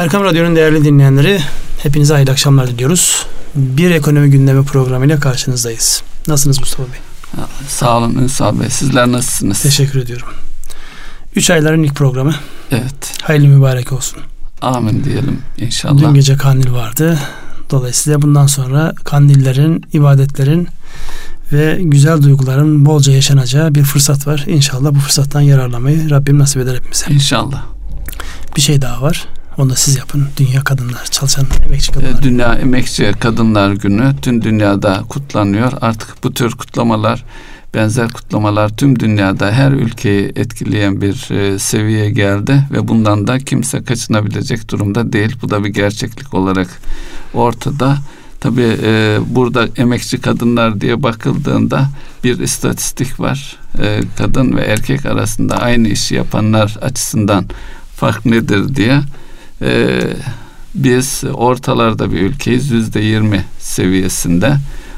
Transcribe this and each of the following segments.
Erkam Radyo'nun değerli dinleyenleri hepinize hayırlı akşamlar diliyoruz. Bir ekonomi gündemi programıyla karşınızdayız. Nasılsınız Mustafa Bey? Sağ olun Ünsal Bey. Sizler nasılsınız? Teşekkür ediyorum. Üç ayların ilk programı. Evet. Hayırlı mübarek olsun. Amin diyelim inşallah. Dün gece kandil vardı. Dolayısıyla bundan sonra kandillerin, ibadetlerin ve güzel duyguların bolca yaşanacağı bir fırsat var. İnşallah bu fırsattan yararlamayı Rabbim nasip eder hepimize. İnşallah. Bir şey daha var. Onu da siz yapın. Dünya Kadınlar, Çalışan Emekçi Kadınlar. Ee, Dünya Emekçi Kadınlar Günü tüm dünyada kutlanıyor. Artık bu tür kutlamalar, benzer kutlamalar tüm dünyada her ülkeyi etkileyen bir e, seviyeye geldi ve bundan da kimse kaçınabilecek durumda değil. Bu da bir gerçeklik olarak ortada. Tabi e, burada emekçi kadınlar diye bakıldığında bir istatistik var. E, kadın ve erkek arasında aynı işi yapanlar açısından fark nedir diye. E, biz ortalarda bir ülkeyiz yüzde yirmi seviyesinde.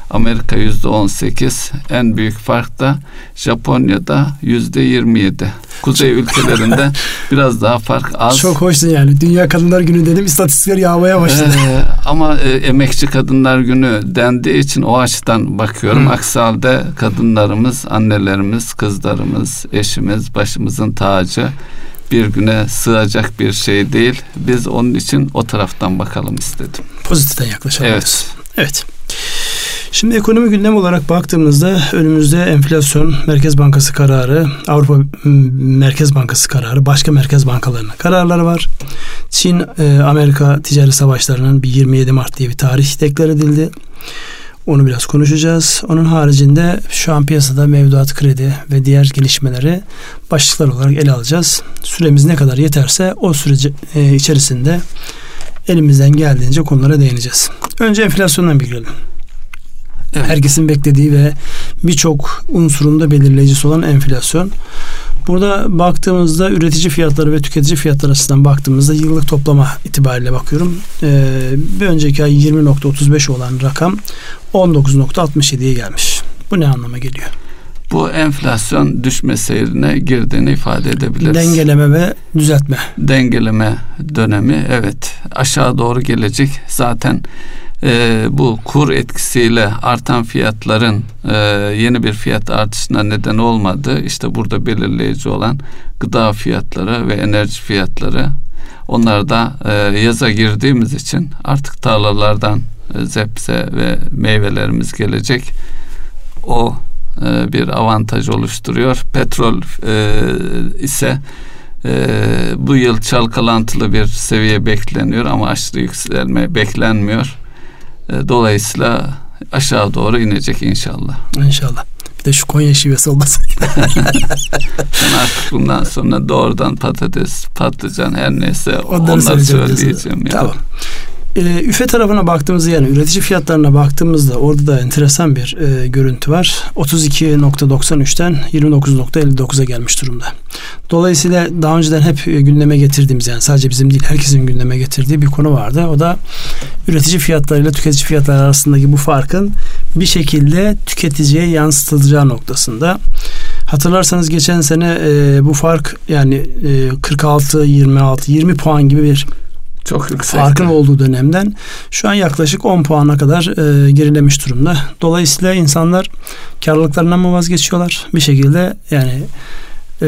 Amerika yüzde on sekiz. En büyük fark da Japonya'da yüzde yirmi yedi. Kuzey ülkelerinde biraz daha fark az. Çok hoşsun yani. Dünya Kadınlar Günü dedim istatistikler yağmaya başladı. Ee, ama e, emekçi kadınlar günü dendiği için o açıdan bakıyorum. Hı. Aksi halde kadınlarımız, annelerimiz, kızlarımız, eşimiz, başımızın tacı bir güne sığacak bir şey değil. Biz onun için o taraftan bakalım istedim. Pozitiften yaklaşalım. Evet. Evet. Şimdi ekonomi gündem olarak baktığımızda önümüzde enflasyon, Merkez Bankası kararı, Avrupa Merkez Bankası kararı, başka merkez bankalarının kararları var. Çin, e, Amerika ticari savaşlarının bir 27 Mart diye bir tarih deklar edildi. Onu biraz konuşacağız. Onun haricinde şu an piyasada mevduat kredi ve diğer gelişmeleri başlıklar olarak ele alacağız. Süremiz ne kadar yeterse o süreci e, içerisinde elimizden geldiğince konulara değineceğiz. Önce enflasyondan bir girelim. Evet. Herkesin beklediği ve birçok unsurunda belirleyicisi olan enflasyon. Burada baktığımızda üretici fiyatları ve tüketici fiyatları açısından baktığımızda yıllık toplama itibariyle bakıyorum. Ee, bir önceki ay 20.35 olan rakam 19.67'ye gelmiş. Bu ne anlama geliyor? Bu enflasyon düşme seyrine girdiğini ifade edebiliriz. Dengeleme ve düzeltme. Dengeleme dönemi evet aşağı doğru gelecek. Zaten e, bu kur etkisiyle artan fiyatların e, yeni bir fiyat artışına neden olmadı. İşte burada belirleyici olan gıda fiyatları ve enerji fiyatları. Onlar da e, yaza girdiğimiz için artık tarlalardan e, zepse ve meyvelerimiz gelecek. O e, bir avantaj oluşturuyor. Petrol e, ise e, bu yıl çalkalantılı bir seviye bekleniyor ama aşırı yükselme beklenmiyor. E, dolayısıyla aşağı doğru inecek inşallah. İnşallah. Bir de şu Konya şivesi olmasa. ben artık bundan sonra doğrudan patates, patlıcan her neyse onları, onları söyleyeceğim. Ya. Tamam. E, üfe tarafına baktığımızda yani üretici fiyatlarına baktığımızda orada da enteresan bir e, görüntü var. 32.93'ten 29.59'a gelmiş durumda. Dolayısıyla daha önceden hep e, gündeme getirdiğimiz yani sadece bizim değil herkesin gündeme getirdiği bir konu vardı. O da üretici fiyatlarıyla tüketici fiyatları arasındaki bu farkın bir şekilde tüketiciye yansıtılacağı noktasında. Hatırlarsanız geçen sene e, bu fark yani e, 46, 26, 20 puan gibi bir çok yüksek. Farkın olduğu dönemden şu an yaklaşık 10 puana kadar e, gerilemiş durumda. Dolayısıyla insanlar karlılıklarından mı vazgeçiyorlar? Bir şekilde yani e,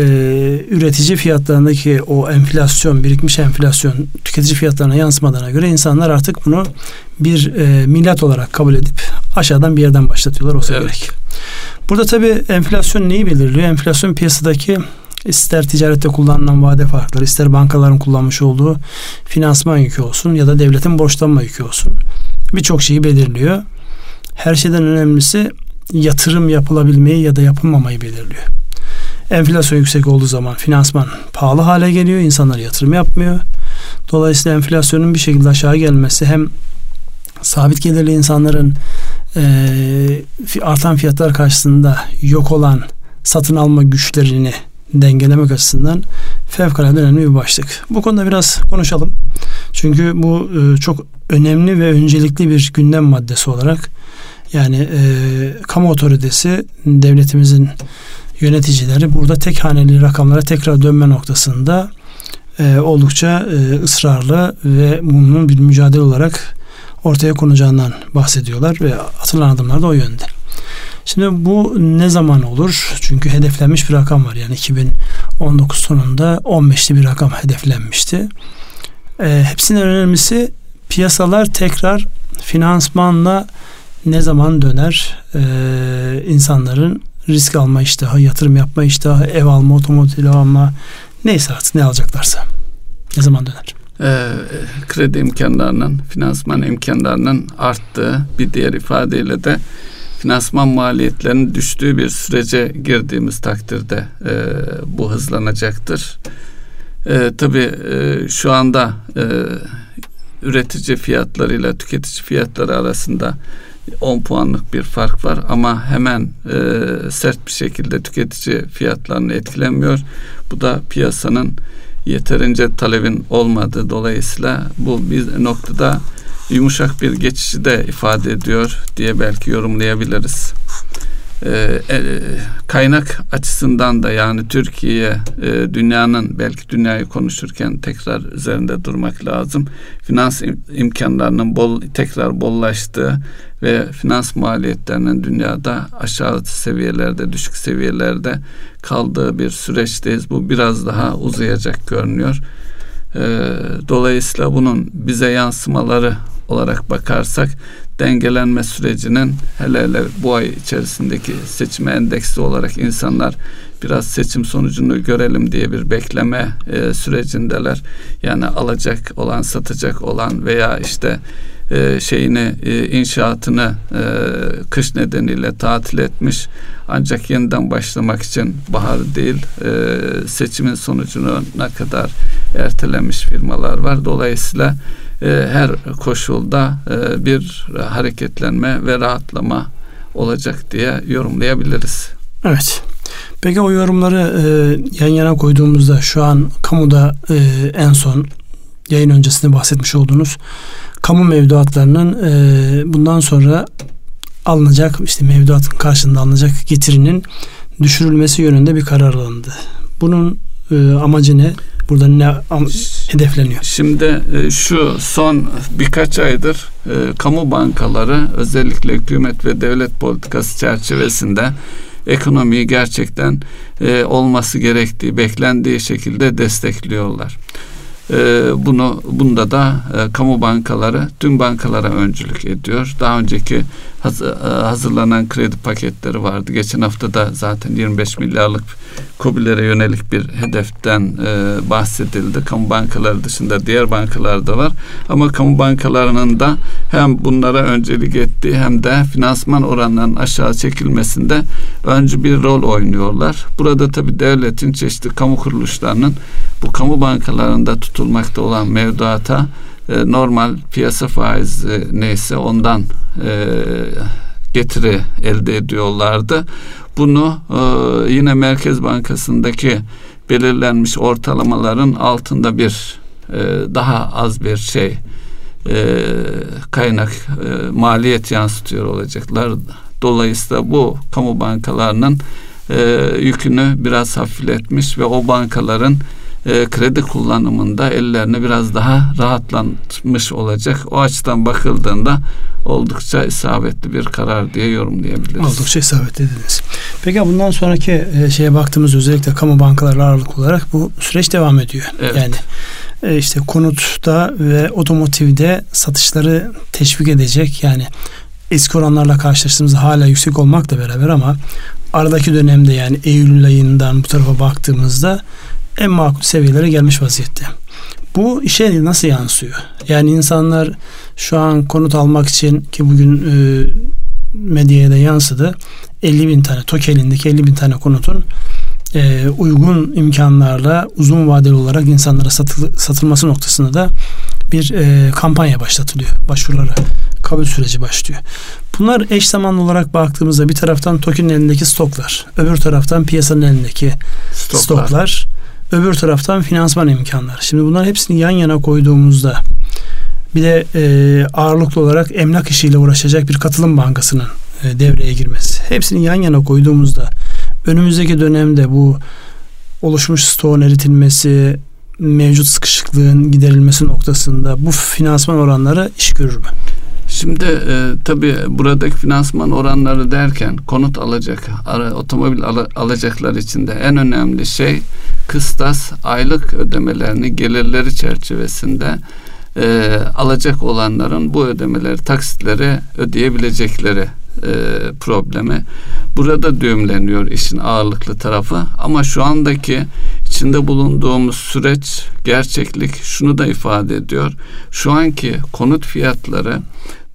üretici fiyatlarındaki o enflasyon, birikmiş enflasyon tüketici fiyatlarına yansımadığına göre insanlar artık bunu bir e, millet olarak kabul edip aşağıdan bir yerden başlatıyorlar olsa evet. gerek. Burada tabii enflasyon neyi belirliyor? Enflasyon piyasadaki ister ticarette kullanılan vade farkları, ister bankaların kullanmış olduğu finansman yükü olsun ya da devletin borçlanma yükü olsun. Birçok şeyi belirliyor. Her şeyden önemlisi yatırım yapılabilmeyi ya da yapılmamayı belirliyor. Enflasyon yüksek olduğu zaman finansman pahalı hale geliyor. İnsanlar yatırım yapmıyor. Dolayısıyla enflasyonun bir şekilde aşağı gelmesi hem sabit gelirli insanların e, artan fiyatlar karşısında yok olan satın alma güçlerini dengelemek açısından fevkalade önemli bir başlık. Bu konuda biraz konuşalım. Çünkü bu e, çok önemli ve öncelikli bir gündem maddesi olarak yani e, kamu otoritesi devletimizin yöneticileri burada tek haneli rakamlara tekrar dönme noktasında e, oldukça e, ısrarlı ve bunun bir mücadele olarak ortaya konacağından bahsediyorlar ve atılan adımlar da o yönde. Şimdi bu ne zaman olur? Çünkü hedeflenmiş bir rakam var. Yani 2019 sonunda 15'li bir rakam hedeflenmişti. E, hepsinin önemlisi piyasalar tekrar finansmanla ne zaman döner? E, insanların risk alma iştahı, yatırım yapma iştahı, ev alma, otomobil alma neyse artık ne alacaklarsa. Ne zaman döner? Ee, kredi imkanlarının, finansman imkanlarının arttığı bir diğer ifadeyle de finansman maliyetlerinin düştüğü bir sürece girdiğimiz takdirde e, bu hızlanacaktır. E, tabii e, şu anda e, üretici fiyatlarıyla tüketici fiyatları arasında 10 puanlık bir fark var ama hemen e, sert bir şekilde tüketici fiyatlarını etkilemiyor. Bu da piyasanın yeterince talebin olmadığı dolayısıyla bu bir noktada yumuşak bir geçişi de ifade ediyor diye belki yorumlayabiliriz. Ee, e, kaynak açısından da yani Türkiye e, dünyanın belki dünyayı konuşurken tekrar üzerinde durmak lazım. Finans imkanlarının bol tekrar bollaştığı ve finans maliyetlerinin dünyada aşağı seviyelerde, düşük seviyelerde kaldığı bir süreçteyiz. Bu biraz daha uzayacak görünüyor. Ee, dolayısıyla bunun bize yansımaları olarak bakarsak dengelenme sürecinin hele hele bu ay içerisindeki seçime endeksli olarak insanlar biraz seçim sonucunu görelim diye bir bekleme e, sürecindeler. Yani alacak olan, satacak olan veya işte e, şeyini e, inşaatını e, kış nedeniyle tatil etmiş ancak yeniden başlamak için bahar değil e, seçimin sonucunu ne kadar ertelemiş firmalar var. Dolayısıyla her koşulda e, bir hareketlenme ve rahatlama olacak diye yorumlayabiliriz. Evet. Peki o yorumları e, yan yana koyduğumuzda şu an kamuda e, en son yayın öncesinde bahsetmiş olduğunuz kamu mevduatlarının e, bundan sonra alınacak işte mevduatın karşılığında alınacak getirinin düşürülmesi yönünde bir karar alındı. Bunun e, amacı ne? Burada ne hedefleniyor? Şimdi e, şu son birkaç aydır e, kamu bankaları özellikle hükümet ve devlet politikası çerçevesinde ekonomiyi gerçekten e, olması gerektiği, beklendiği şekilde destekliyorlar. E, bunu bunda da e, kamu bankaları tüm bankalara öncülük ediyor. Daha önceki e, hazırlanan kredi paketleri vardı. Geçen hafta da zaten 25 milyarlık COBİ'lere yönelik bir hedeften e, bahsedildi. Kamu bankaları dışında diğer bankalar da var. Ama kamu bankalarının da hem bunlara öncelik ettiği hem de finansman oranlarının aşağı çekilmesinde öncü bir rol oynuyorlar. Burada tabi devletin çeşitli kamu kuruluşlarının bu kamu bankalarında tutulmakta olan mevduata e, normal piyasa faizi neyse ondan e, getiri elde ediyorlardı. Bunu e, yine Merkez Bankası'ndaki belirlenmiş ortalamaların altında bir e, daha az bir şey e, kaynak e, maliyet yansıtıyor olacaklar. Dolayısıyla bu kamu bankalarının e, yükünü biraz hafifletmiş ve o bankaların e, kredi kullanımında ellerini biraz daha rahatlatmış olacak. O açıdan bakıldığında oldukça isabetli bir karar diye yorumlayabiliriz. Oldukça isabetli dediniz. Peki bundan sonraki e, şeye baktığımız özellikle kamu bankaları ağırlık olarak bu süreç devam ediyor. Evet. Yani e, işte konutta ve otomotivde satışları teşvik edecek yani eski oranlarla karşılaştığımızda hala yüksek olmakla beraber ama aradaki dönemde yani Eylül ayından bu tarafa baktığımızda en makul seviyelere gelmiş vaziyette. Bu işe nasıl yansıyor? Yani insanlar şu an konut almak için ki bugün e, medyaya da yansıdı 50 bin tane TOK elindeki 50 bin tane konutun e, uygun imkanlarla uzun vadeli olarak insanlara satıl, satılması noktasında da bir e, kampanya başlatılıyor. Başvuruları kabul süreci başlıyor. Bunlar eş zamanlı olarak baktığımızda bir taraftan TOKİ'nin elindeki stoklar, öbür taraftan piyasanın elindeki stoklar, stoklar öbür taraftan finansman imkanları. Şimdi bunlar hepsini yan yana koyduğumuzda bir de e, ağırlıklı olarak emlak işiyle uğraşacak bir katılım bankasının e, devreye girmesi. Hepsini yan yana koyduğumuzda önümüzdeki dönemde bu oluşmuş stoğun eritilmesi, mevcut sıkışıklığın giderilmesi noktasında bu finansman oranları iş görür mü? Şimdi e, tabii buradaki finansman oranları derken konut alacak, ara, otomobil al, alacaklar için de en önemli şey kıstas aylık ödemelerini gelirleri çerçevesinde e, alacak olanların bu ödemeleri, taksitleri ödeyebilecekleri e, problemi. Burada düğümleniyor işin ağırlıklı tarafı ama şu andaki içinde bulunduğumuz süreç gerçeklik şunu da ifade ediyor. Şu anki konut fiyatları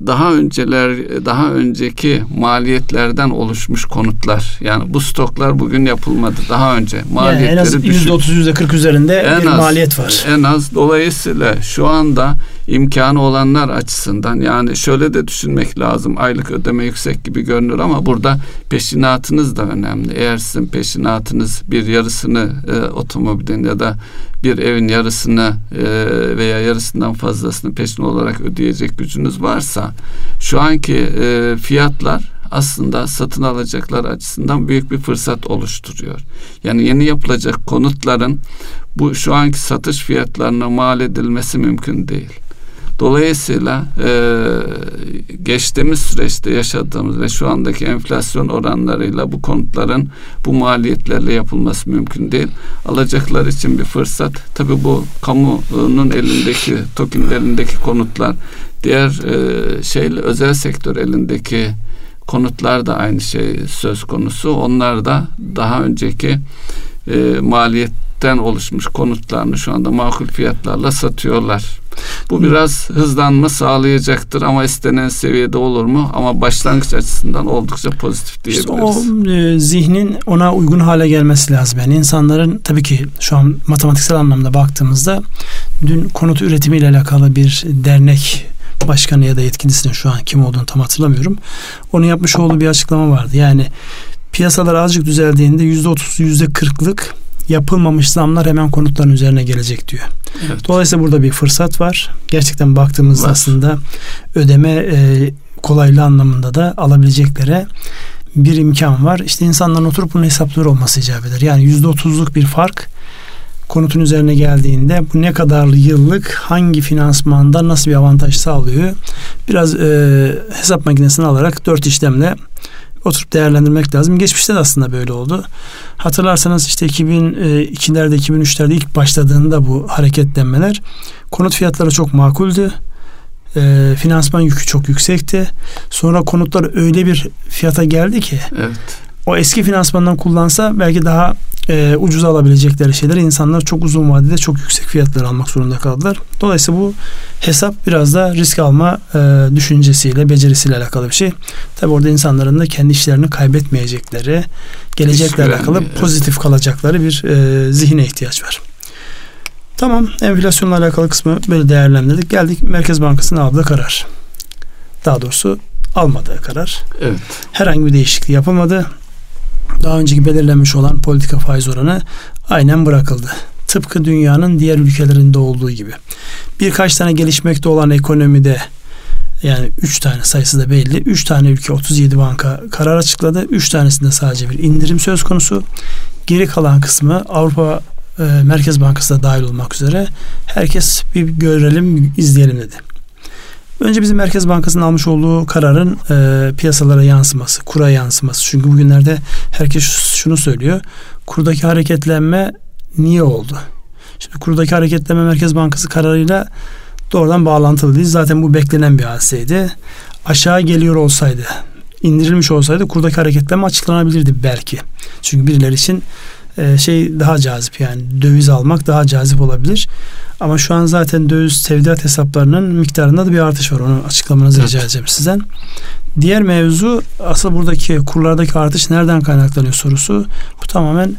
daha önceler daha önceki maliyetlerden oluşmuş konutlar. Yani bu stoklar bugün yapılmadı. Daha önce maliyetleri yani en az %30 %40 üzerinde en bir az, maliyet var. En az dolayısıyla şu anda imkanı olanlar açısından yani şöyle de düşünmek lazım. Aylık ödeme yüksek gibi görünür ama burada peşinatınız da önemli. Eğer sizin peşinatınız bir yarısını e, otomobilin ya da bir evin yarısını e, veya yarısından fazlasını peşin olarak ödeyecek gücünüz varsa şu anki e, fiyatlar aslında satın alacaklar açısından büyük bir fırsat oluşturuyor. Yani yeni yapılacak konutların bu şu anki satış fiyatlarına mal edilmesi mümkün değil. Dolayısıyla e, geçtiğimiz süreçte yaşadığımız ve şu andaki enflasyon oranlarıyla bu konutların bu maliyetlerle yapılması mümkün değil. Alacaklar için bir fırsat. Tabi bu kamunun elindeki, TOKİ'nin elindeki konutlar, diğer e, şeyle özel sektör elindeki konutlar da aynı şey söz konusu. Onlar da daha önceki e, maliyetten oluşmuş konutlarını şu anda makul fiyatlarla satıyorlar. Bu biraz hızlanma sağlayacaktır ama istenen seviyede olur mu? Ama başlangıç açısından oldukça pozitif diyebiliriz. İşte o e, zihnin ona uygun hale gelmesi lazım. Yani insanların tabii ki şu an matematiksel anlamda baktığımızda dün konut üretimiyle alakalı bir dernek başkanı ya da yetkilisinin şu an kim olduğunu tam hatırlamıyorum. Onun yapmış olduğu bir açıklama vardı. Yani piyasalar azıcık düzeldiğinde yüzde otuz, yüzde kırklık yapılmamış zamlar hemen konutların üzerine gelecek diyor. Evet. Dolayısıyla burada bir fırsat var. Gerçekten baktığımızda var. aslında ödeme e, kolaylığı anlamında da alabileceklere bir imkan var. İşte insanların oturup bunu hesaplıyor olması icap eder. Yani yüzde otuzluk bir fark konutun üzerine geldiğinde bu ne kadar yıllık hangi finansmanda nasıl bir avantaj sağlıyor biraz e, hesap makinesini alarak dört işlemle oturup değerlendirmek lazım. Geçmişte de aslında böyle oldu. Hatırlarsanız işte 2002'lerde 2003'lerde ilk başladığında bu hareketlenmeler konut fiyatları çok makuldü. E, finansman yükü çok yüksekti. Sonra konutlar öyle bir fiyata geldi ki evet. O eski finansmandan kullansa belki daha e, ucuz alabilecekleri şeyler insanlar çok uzun vadede çok yüksek fiyatlar almak zorunda kaldılar. Dolayısıyla bu hesap biraz da risk alma e, düşüncesiyle, becerisiyle alakalı bir şey. Tabi orada insanların da kendi işlerini kaybetmeyecekleri, gelecekle alakalı pozitif kalacakları bir e, zihine ihtiyaç var. Tamam enflasyonla alakalı kısmı böyle değerlendirdik. Geldik Merkez Bankası'nın aldığı karar. Daha doğrusu almadığı karar. Evet. Herhangi bir değişiklik yapılmadı daha önceki belirlenmiş olan politika faiz oranı aynen bırakıldı. Tıpkı dünyanın diğer ülkelerinde olduğu gibi. Birkaç tane gelişmekte olan ekonomide yani 3 tane sayısı da belli. 3 tane ülke 37 banka karar açıkladı. 3 tanesinde sadece bir indirim söz konusu. Geri kalan kısmı Avrupa e, Merkez Bankası da dahil olmak üzere herkes bir görelim, izleyelim dedi. Önce bizim Merkez Bankası'nın almış olduğu kararın e, piyasalara yansıması, kura yansıması. Çünkü bugünlerde herkes şunu söylüyor. Kurdaki hareketlenme niye oldu? Şimdi kurdaki hareketlenme Merkez Bankası kararıyla doğrudan bağlantılı değil. Zaten bu beklenen bir hadiseydi. Aşağı geliyor olsaydı, indirilmiş olsaydı kurdaki hareketlenme açıklanabilirdi belki. Çünkü birileri için e, şey daha cazip yani döviz almak daha cazip olabilir. Ama şu an zaten döviz tevdiat hesaplarının miktarında da bir artış var. Onu açıklamanızı evet. rica edeceğim sizden. Diğer mevzu asıl buradaki kurlardaki artış nereden kaynaklanıyor sorusu. Bu tamamen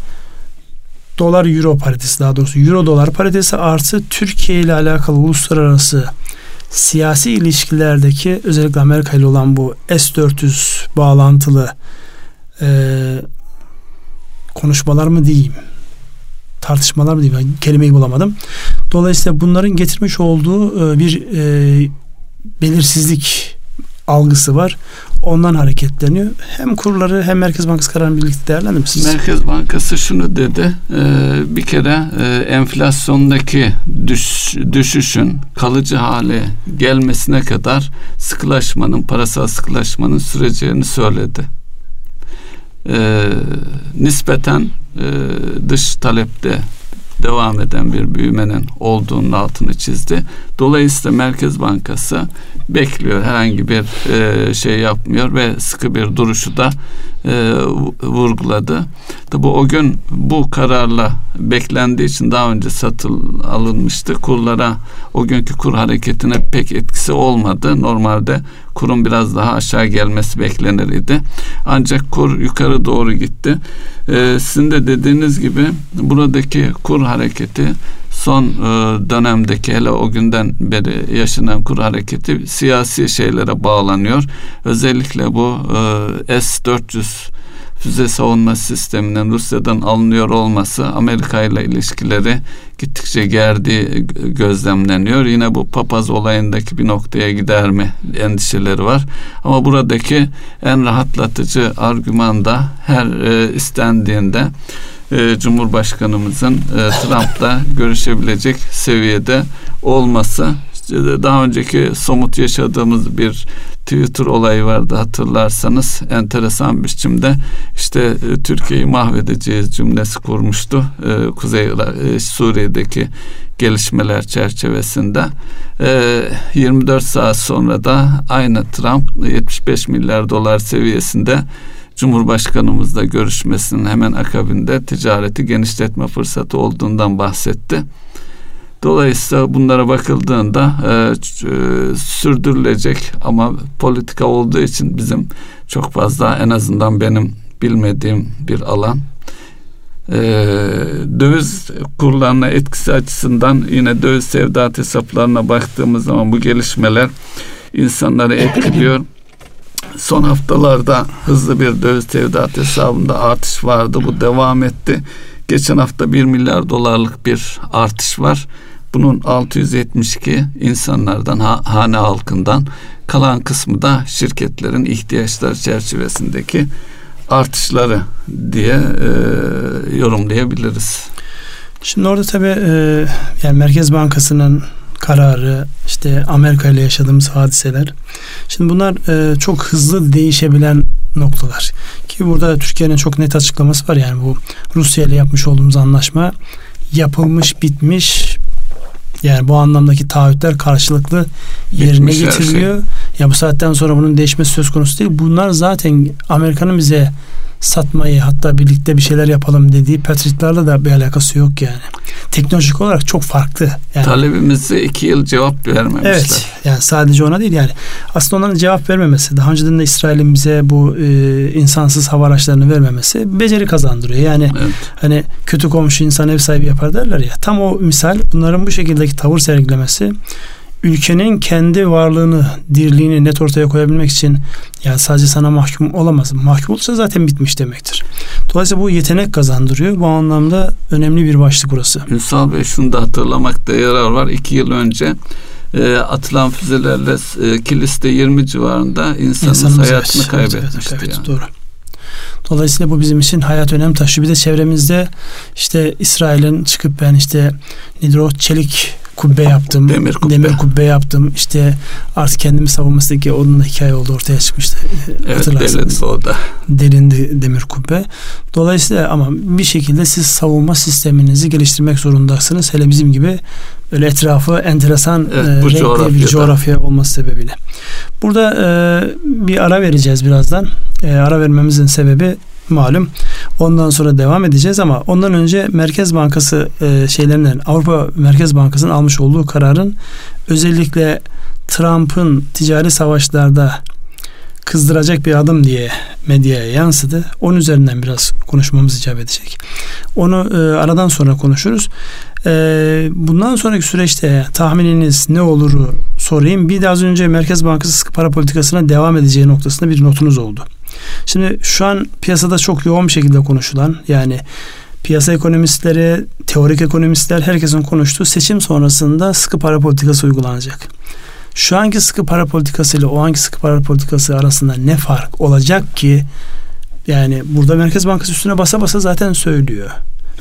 dolar euro paritesi daha doğrusu euro dolar paritesi artı Türkiye ile alakalı uluslararası siyasi ilişkilerdeki özellikle Amerika ile olan bu S-400 bağlantılı e, konuşmalar mı diyeyim tartışmalar mı diyeyim kelimeyi bulamadım. Dolayısıyla bunların getirmiş olduğu e, bir e, belirsizlik algısı var. ondan hareketleniyor. Hem kurları hem Merkez Bankası kararını birlikte değerlendirmişsiniz. Merkez Bankası şunu dedi. E, bir kere e, enflasyondaki düş, düşüşün kalıcı hale gelmesine kadar sıkılaşmanın, parasal sıkılaşmanın süreceğini söyledi. E, nispeten e, dış talepte devam eden bir büyümenin olduğunun altını çizdi. Dolayısıyla Merkez Bankası bekliyor. Herhangi bir e, şey yapmıyor ve sıkı bir duruşu da e, vurguladı. Tabi o gün bu kararla beklendiği için daha önce satıl alınmıştı. Kurlara o günkü kur hareketine pek etkisi olmadı. Normalde kurun biraz daha aşağı gelmesi beklenir idi. Ancak kur yukarı doğru gitti. Ee, sizin de dediğiniz gibi buradaki kur hareketi son e, dönemdeki hele o günden beri yaşanan kur hareketi siyasi şeylere bağlanıyor. Özellikle bu e, S-400 füze savunma sisteminin Rusya'dan alınıyor olması Amerika ile ilişkileri gittikçe gerdiği gözlemleniyor. Yine bu papaz olayındaki bir noktaya gider mi endişeleri var. Ama buradaki en rahatlatıcı argüman da her e, istendiğinde e, Cumhurbaşkanımızın e, Trump'la görüşebilecek seviyede olması. Daha önceki somut yaşadığımız bir Twitter olayı vardı hatırlarsanız. Enteresan biçimde işte e, Türkiye'yi mahvedeceğiz cümlesi kurmuştu Kuzey Suriye'deki gelişmeler çerçevesinde. E, 24 saat sonra da aynı Trump 75 milyar dolar seviyesinde Cumhurbaşkanımızla görüşmesinin hemen akabinde ticareti genişletme fırsatı olduğundan bahsetti. Dolayısıyla bunlara bakıldığında e, e, sürdürülecek ama politika olduğu için bizim çok fazla en azından benim bilmediğim bir alan. E, döviz kurlarına etkisi açısından yine döviz sevdat hesaplarına baktığımız zaman bu gelişmeler insanları etkiliyor. Son haftalarda hızlı bir döviz tevdiat hesabında artış vardı. Bu devam etti. Geçen hafta 1 milyar dolarlık bir artış var. Bunun 672 insanlardan, hane halkından kalan kısmı da şirketlerin ihtiyaçları çerçevesindeki artışları diye e, yorumlayabiliriz. Şimdi orada tabii e, yani Merkez Bankası'nın kararı, işte Amerika ile yaşadığımız hadiseler. Şimdi bunlar e, çok hızlı değişebilen noktalar. Ki burada Türkiye'nin çok net açıklaması var yani bu Rusya ile yapmış olduğumuz anlaşma yapılmış, bitmiş yani bu anlamdaki taahhütler karşılıklı yerine Bitmiş getiriliyor. Şey. Ya bu saatten sonra bunun değişmesi söz konusu değil. Bunlar zaten Amerika'nın bize satmayı hatta birlikte bir şeyler yapalım dediği Patriotlarla da bir alakası yok yani. Teknolojik olarak çok farklı. Yani. Talebimize iki yıl cevap vermemişler. Evet. Yani sadece ona değil yani. Aslında onların cevap vermemesi. Daha önceden de İsrail'in bize bu e, insansız hava araçlarını vermemesi beceri kazandırıyor. Yani evet. hani kötü komşu insan ev sahibi yapar derler ya. Tam o misal bunların bu şekildeki tavır sergilemesi ülkenin kendi varlığını, dirliğini net ortaya koyabilmek için yani sadece sana mahkum olamaz. Mahkum olursa zaten bitmiş demektir. Dolayısıyla bu yetenek kazandırıyor. Bu anlamda önemli bir başlık burası. Ünsal Bey şunu da hatırlamakta yarar var. İki yıl önce e, atılan füzelerle e, Kilis'te 20 civarında insanın İnsanımız hayatını evet, kaybetmişti. Evet, evet, yani. Doğru. Dolayısıyla bu bizim için hayat önem taşıyor. Bir de çevremizde işte İsrail'in çıkıp ben işte nedir o çelik kubbe yaptım. Demir kubbe. Demir kubbe yaptım. İşte artık kendimi savunmasındaki onun hikaye oldu ortaya çıkmıştı. Evet delindi o da. Delindi demir kubbe. Dolayısıyla ama bir şekilde siz savunma sisteminizi geliştirmek zorundasınız. Hele bizim gibi böyle etrafı enteresan evet, e, renkli bir coğrafya olması sebebiyle. Burada e, bir ara vereceğiz birazdan. E, ara vermemizin sebebi malum. Ondan sonra devam edeceğiz ama ondan önce Merkez Bankası e, şeylerinden Avrupa Merkez Bankası'nın almış olduğu kararın özellikle Trump'ın ticari savaşlarda kızdıracak bir adım diye medyaya yansıdı. Onun üzerinden biraz konuşmamız icap edecek. Onu e, aradan sonra konuşuruz. E, bundan sonraki süreçte tahmininiz ne oluru sorayım. Bir de az önce Merkez Bankası sıkı para politikasına devam edeceği noktasında bir notunuz oldu. Şimdi şu an piyasada çok yoğun bir şekilde konuşulan yani piyasa ekonomistleri, teorik ekonomistler herkesin konuştuğu seçim sonrasında sıkı para politikası uygulanacak. Şu anki sıkı para politikası ile o anki sıkı para politikası arasında ne fark olacak ki yani burada Merkez Bankası üstüne basa basa zaten söylüyor.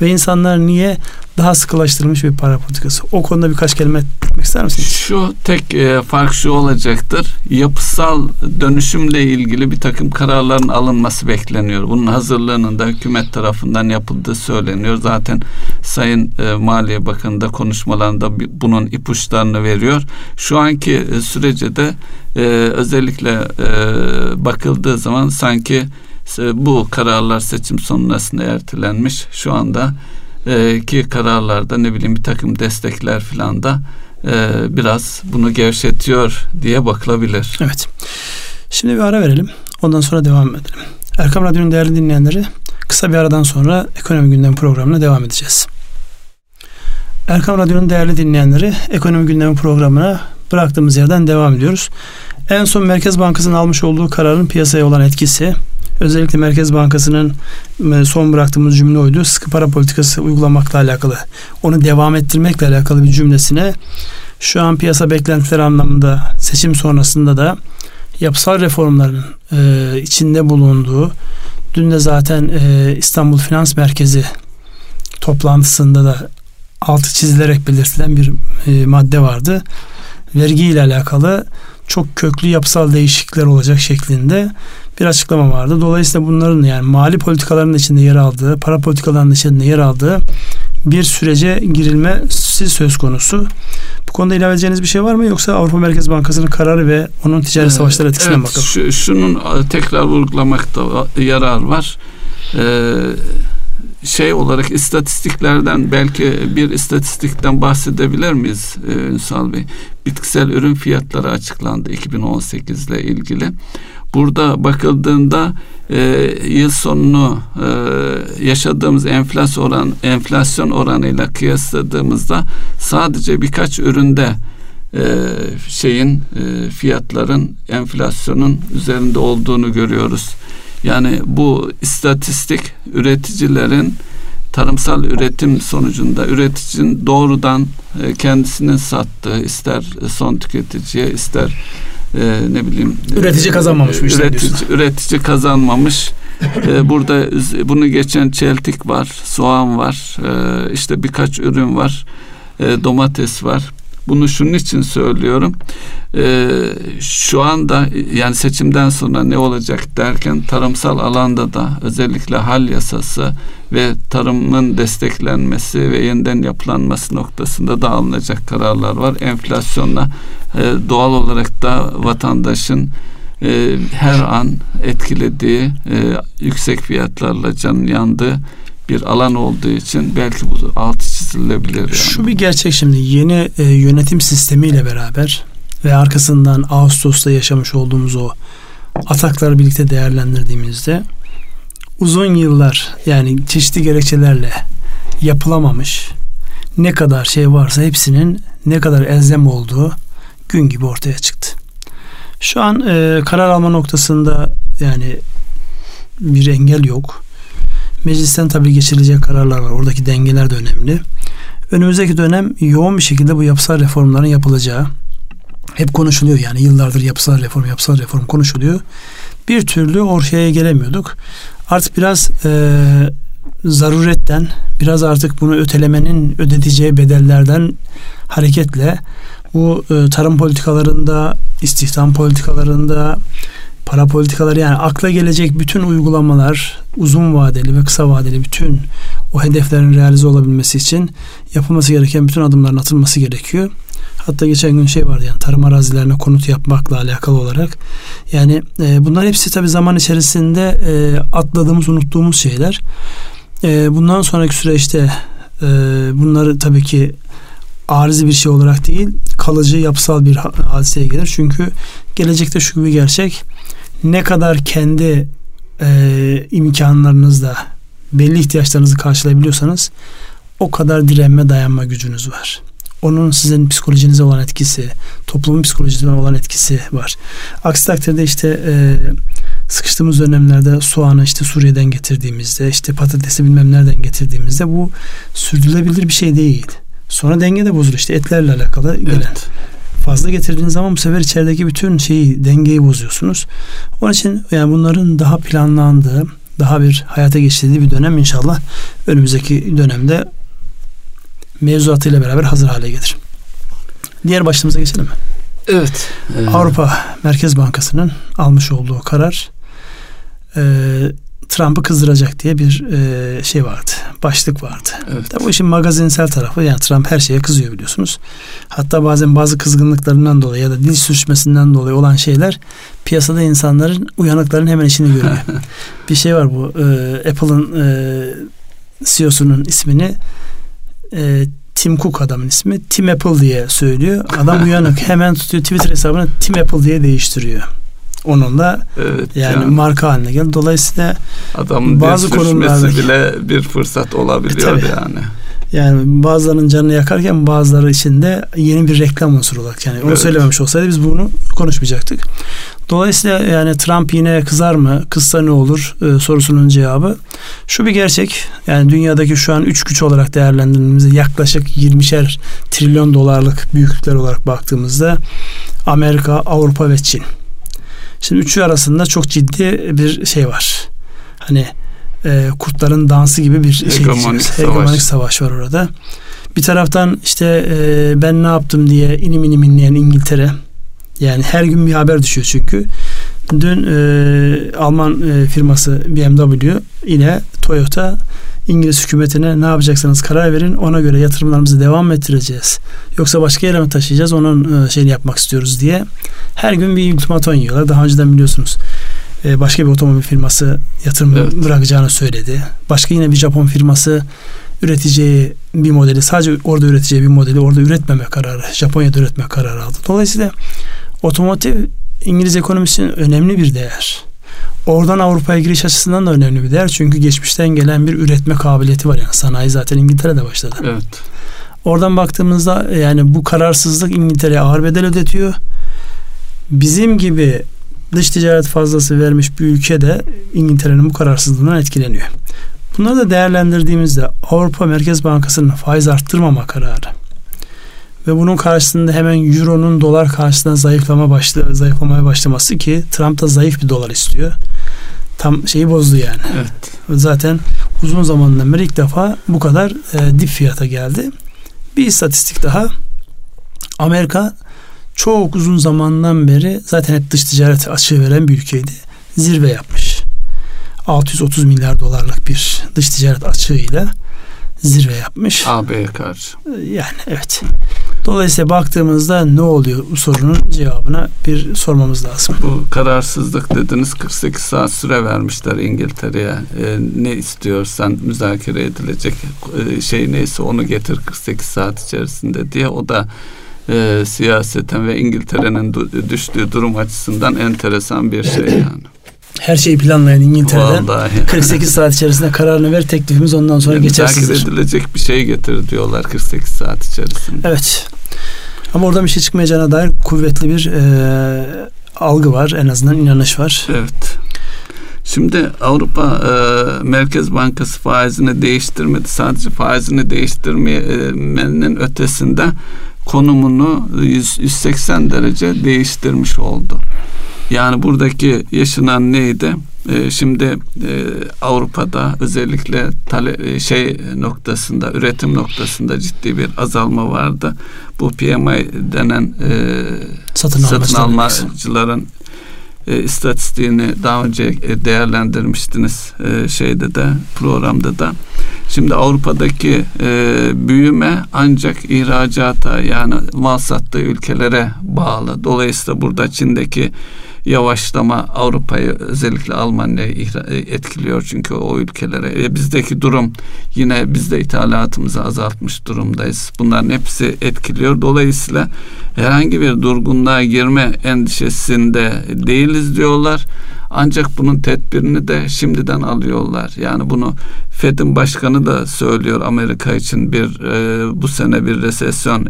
Ve insanlar niye daha sıkılaştırılmış bir para politikası? O konuda birkaç kelime etmek ister misiniz? Şu tek e, fark şu olacaktır. Yapısal dönüşümle ilgili bir takım kararların alınması bekleniyor. Bunun hazırlığının da hükümet tarafından yapıldığı söyleniyor. Zaten Sayın e, Maliye Bakanı da konuşmalarında bunun ipuçlarını veriyor. Şu anki e, sürece de e, özellikle e, bakıldığı zaman sanki bu kararlar seçim sonrasında ertelenmiş. Şu anda e, ki kararlarda ne bileyim bir takım destekler filan da e, biraz bunu gevşetiyor diye bakılabilir. Evet. Şimdi bir ara verelim. Ondan sonra devam edelim. Erkam Radyo'nun değerli dinleyenleri kısa bir aradan sonra ekonomi gündemi programına devam edeceğiz. Erkam Radyo'nun değerli dinleyenleri ekonomi gündemi programına bıraktığımız yerden devam ediyoruz. En son Merkez Bankası'nın almış olduğu kararın piyasaya olan etkisi, Özellikle Merkez Bankası'nın e, son bıraktığımız cümle oydu. Sıkı para politikası uygulamakla alakalı. Onu devam ettirmekle alakalı bir cümlesine şu an piyasa beklentileri anlamında seçim sonrasında da yapısal reformların e, içinde bulunduğu dün de zaten e, İstanbul Finans Merkezi toplantısında da altı çizilerek belirtilen bir e, madde vardı. Vergi ile alakalı çok köklü yapısal değişiklikler olacak şeklinde bir açıklama vardı. Dolayısıyla bunların yani mali politikaların içinde yer aldığı, para politikalarının içinde yer aldığı bir sürece girilmesi söz konusu. Bu konuda ilave edeceğiniz bir şey var mı yoksa Avrupa Merkez Bankası'nın kararı ve onun ticari ee, savaşları etkisine evet, bakalım? Şu, şunun e, tekrar vurgulamakta yarar var. Ee, şey olarak istatistiklerden belki bir istatistikten bahsedebilir miyiz ee, Ünsal Bey? Bitkisel ürün fiyatları açıklandı 2018 ile ilgili. Burada bakıldığında e, yıl sonunu e, yaşadığımız enflasyon oran enflasyon oranıyla kıyasladığımızda sadece birkaç üründe e, şeyin e, fiyatların enflasyonun üzerinde olduğunu görüyoruz. Yani bu istatistik üreticilerin tarımsal üretim sonucunda üreticinin doğrudan e, kendisinin sattığı ister son tüketiciye ister e, ne bileyim üretici e, kazanmamış e, üretici, üretici kazanmamış. E, burada bunu geçen çeltik var soğan var e, işte birkaç ürün var e, domates var bunu şunun için söylüyorum. Ee, şu anda yani seçimden sonra ne olacak derken tarımsal alanda da özellikle hal yasası ve tarımın desteklenmesi ve yeniden yapılanması noktasında da alınacak kararlar var. Enflasyonla e, doğal olarak da vatandaşın e, her an etkilediği e, yüksek fiyatlarla canın yandığı bir alan olduğu için belki bu altı çizilebilir. Yani. Şu bir gerçek şimdi yeni e, yönetim sistemiyle beraber ve arkasından Ağustos'ta yaşamış olduğumuz o atakları birlikte değerlendirdiğimizde uzun yıllar yani çeşitli gerekçelerle yapılamamış ne kadar şey varsa hepsinin ne kadar elzem olduğu gün gibi ortaya çıktı. Şu an e, karar alma noktasında yani bir engel yok. Meclisten tabii geçirilecek kararlar var. Oradaki dengeler de önemli. Önümüzdeki dönem yoğun bir şekilde bu yapısal reformların yapılacağı hep konuşuluyor yani yıllardır yapısal reform yapısal reform konuşuluyor. Bir türlü ortaya gelemiyorduk. Artık biraz e, zaruretten biraz artık bunu ötelemenin ödeteceği bedellerden hareketle bu e, tarım politikalarında, istihdam politikalarında, para politikaları yani akla gelecek bütün uygulamalar uzun vadeli ve kısa vadeli bütün o hedeflerin realize olabilmesi için yapılması gereken bütün adımların atılması gerekiyor. Hatta geçen gün şey vardı yani tarım arazilerine konut yapmakla alakalı olarak. Yani e, bunlar hepsi tabi zaman içerisinde e, atladığımız, unuttuğumuz şeyler. E, bundan sonraki süreçte e, bunları tabii ki arızi bir şey olarak değil, kalıcı yapısal bir hadiseye gelir. Çünkü gelecekte şu gibi gerçek ne kadar kendi e, imkanlarınızla belli ihtiyaçlarınızı karşılayabiliyorsanız o kadar direnme dayanma gücünüz var. Onun sizin psikolojinize olan etkisi, toplumun psikolojisine olan etkisi var. Aksi takdirde işte e, sıkıştığımız dönemlerde soğanı işte Suriye'den getirdiğimizde, işte patatesi bilmem nereden getirdiğimizde bu sürdürülebilir bir şey değil. Sonra denge de bozulur işte etlerle alakalı gelen. Evet. Fazla getirdiğiniz zaman bu sefer içerideki bütün şeyi dengeyi bozuyorsunuz. Onun için yani bunların daha planlandığı, daha bir hayata geçirdiği bir dönem inşallah önümüzdeki dönemde mevzuatıyla beraber hazır hale gelir. Diğer başlığımıza geçelim mi? Evet. E, Avrupa Merkez Bankası'nın almış olduğu karar e, Trump'ı kızdıracak diye bir e, şey vardı. Başlık vardı. Evet. Tabii bu işin magazinsel tarafı yani Trump her şeye kızıyor biliyorsunuz. Hatta bazen bazı kızgınlıklarından dolayı ya da dil sürçmesinden dolayı olan şeyler piyasada insanların uyanıkların hemen işini görüyor. bir şey var bu e, Apple'ın e, CEO'sunun ismini e, Tim Cook adamın ismi. Tim Apple diye söylüyor. Adam uyanık hemen tutuyor Twitter hesabını Tim Apple diye değiştiriyor. Onunla evet, yani, yani marka haline geldi. Dolayısıyla adamın bazı konularda bile bir fırsat olabiliyor e, yani. Yani bazılarının canını yakarken bazıları için de yeni bir reklam unsuru olarak yani onu evet. söylememiş olsaydı biz bunu konuşmayacaktık. Dolayısıyla yani Trump yine kızar mı? Kızsa ne olur? E, sorusunun cevabı şu bir gerçek. Yani dünyadaki şu an üç güç olarak değerlendirdiğimizde yaklaşık 20'şer trilyon dolarlık büyüklükler olarak baktığımızda Amerika, Avrupa ve Çin. Şimdi üçü arasında çok ciddi bir şey var. Hani e, kurtların dansı gibi bir şey hegemonik, savaş. hegemonik savaş var orada. Bir taraftan işte e, ben ne yaptım diye inim inim inleyen İngiltere. Yani her gün bir haber düşüyor çünkü. Dün e, Alman e, firması BMW yine Toyota İngiliz hükümetine ne yapacaksanız karar verin ona göre yatırımlarımızı devam ettireceğiz. Yoksa başka yere mi taşıyacağız onun e, şeyini yapmak istiyoruz diye. Her gün bir ultimaton yiyorlar. Daha önceden biliyorsunuz e, başka bir otomobil firması yatırım evet. bırakacağını söyledi. Başka yine bir Japon firması üreteceği bir modeli sadece orada üreteceği bir modeli orada üretmeme kararı Japonya'da üretme kararı aldı. Dolayısıyla otomotiv İngiliz ekonomisinin önemli bir değer. Oradan Avrupa'ya giriş açısından da önemli bir değer. Çünkü geçmişten gelen bir üretme kabiliyeti var. Yani sanayi zaten İngiltere'de başladı. Evet. Oradan baktığımızda yani bu kararsızlık İngiltere'ye ağır bedel ödetiyor. Bizim gibi dış ticaret fazlası vermiş bir ülke de İngiltere'nin bu kararsızlığından etkileniyor. Bunları da değerlendirdiğimizde Avrupa Merkez Bankası'nın faiz arttırmama kararı ve bunun karşısında hemen euronun dolar karşısında zayıflama başla, zayıflamaya başlaması ki Trump da zayıf bir dolar istiyor. Tam şeyi bozdu yani. Evet. Zaten uzun zamandan beri ilk defa bu kadar e, dip fiyata geldi. Bir istatistik daha. Amerika çok uzun zamandan beri zaten hep dış ticaret açığı veren bir ülkeydi. Zirve yapmış. 630 milyar dolarlık bir dış ticaret açığıyla zirve yapmış. AB'ye karşı. Yani evet. Dolayısıyla baktığımızda ne oluyor bu sorunun cevabına bir sormamız lazım. Bu kararsızlık dediniz 48 saat süre vermişler İngiltere'ye. E, ne istiyorsan müzakere edilecek e, şey neyse onu getir 48 saat içerisinde diye o da e, siyaseten ve İngiltere'nin düştüğü durum açısından enteresan bir şey yani her şeyi planlayan İngiltere'den Vallahi. 48 saat içerisinde kararını ver teklifimiz ondan sonra yani geçersizdir. edilecek bir şey getir diyorlar 48 saat içerisinde. Evet. Ama oradan bir şey çıkmayacağına dair kuvvetli bir e, algı var. En azından inanış var. Evet. Şimdi Avrupa e, Merkez Bankası faizini değiştirmedi. Sadece faizini değiştirmenin ötesinde konumunu 100, 180 derece değiştirmiş oldu. Yani buradaki yaşanan neydi? Ee, şimdi e, Avrupa'da özellikle tale, e, şey noktasında, üretim noktasında ciddi bir azalma vardı. Bu PMI denen e, satın, satın almacıların e, istatistiğini daha önce e, değerlendirmiştiniz e, şeyde de programda da. Şimdi Avrupa'daki e, büyüme ancak ihracata yani mal sattığı ülkelere bağlı. Dolayısıyla burada Çin'deki yavaşlama Avrupa'yı özellikle Almanya'yı e, etkiliyor çünkü o ülkelere. E, bizdeki durum yine biz de ithalatımızı azaltmış durumdayız. Bunların hepsi etkiliyor. Dolayısıyla herhangi bir durgunluğa girme endişesinde değiliz diyorlar. Ancak bunun tedbirini de şimdiden alıyorlar. Yani bunu Fed'in başkanı da söylüyor Amerika için bir e, bu sene bir resesyon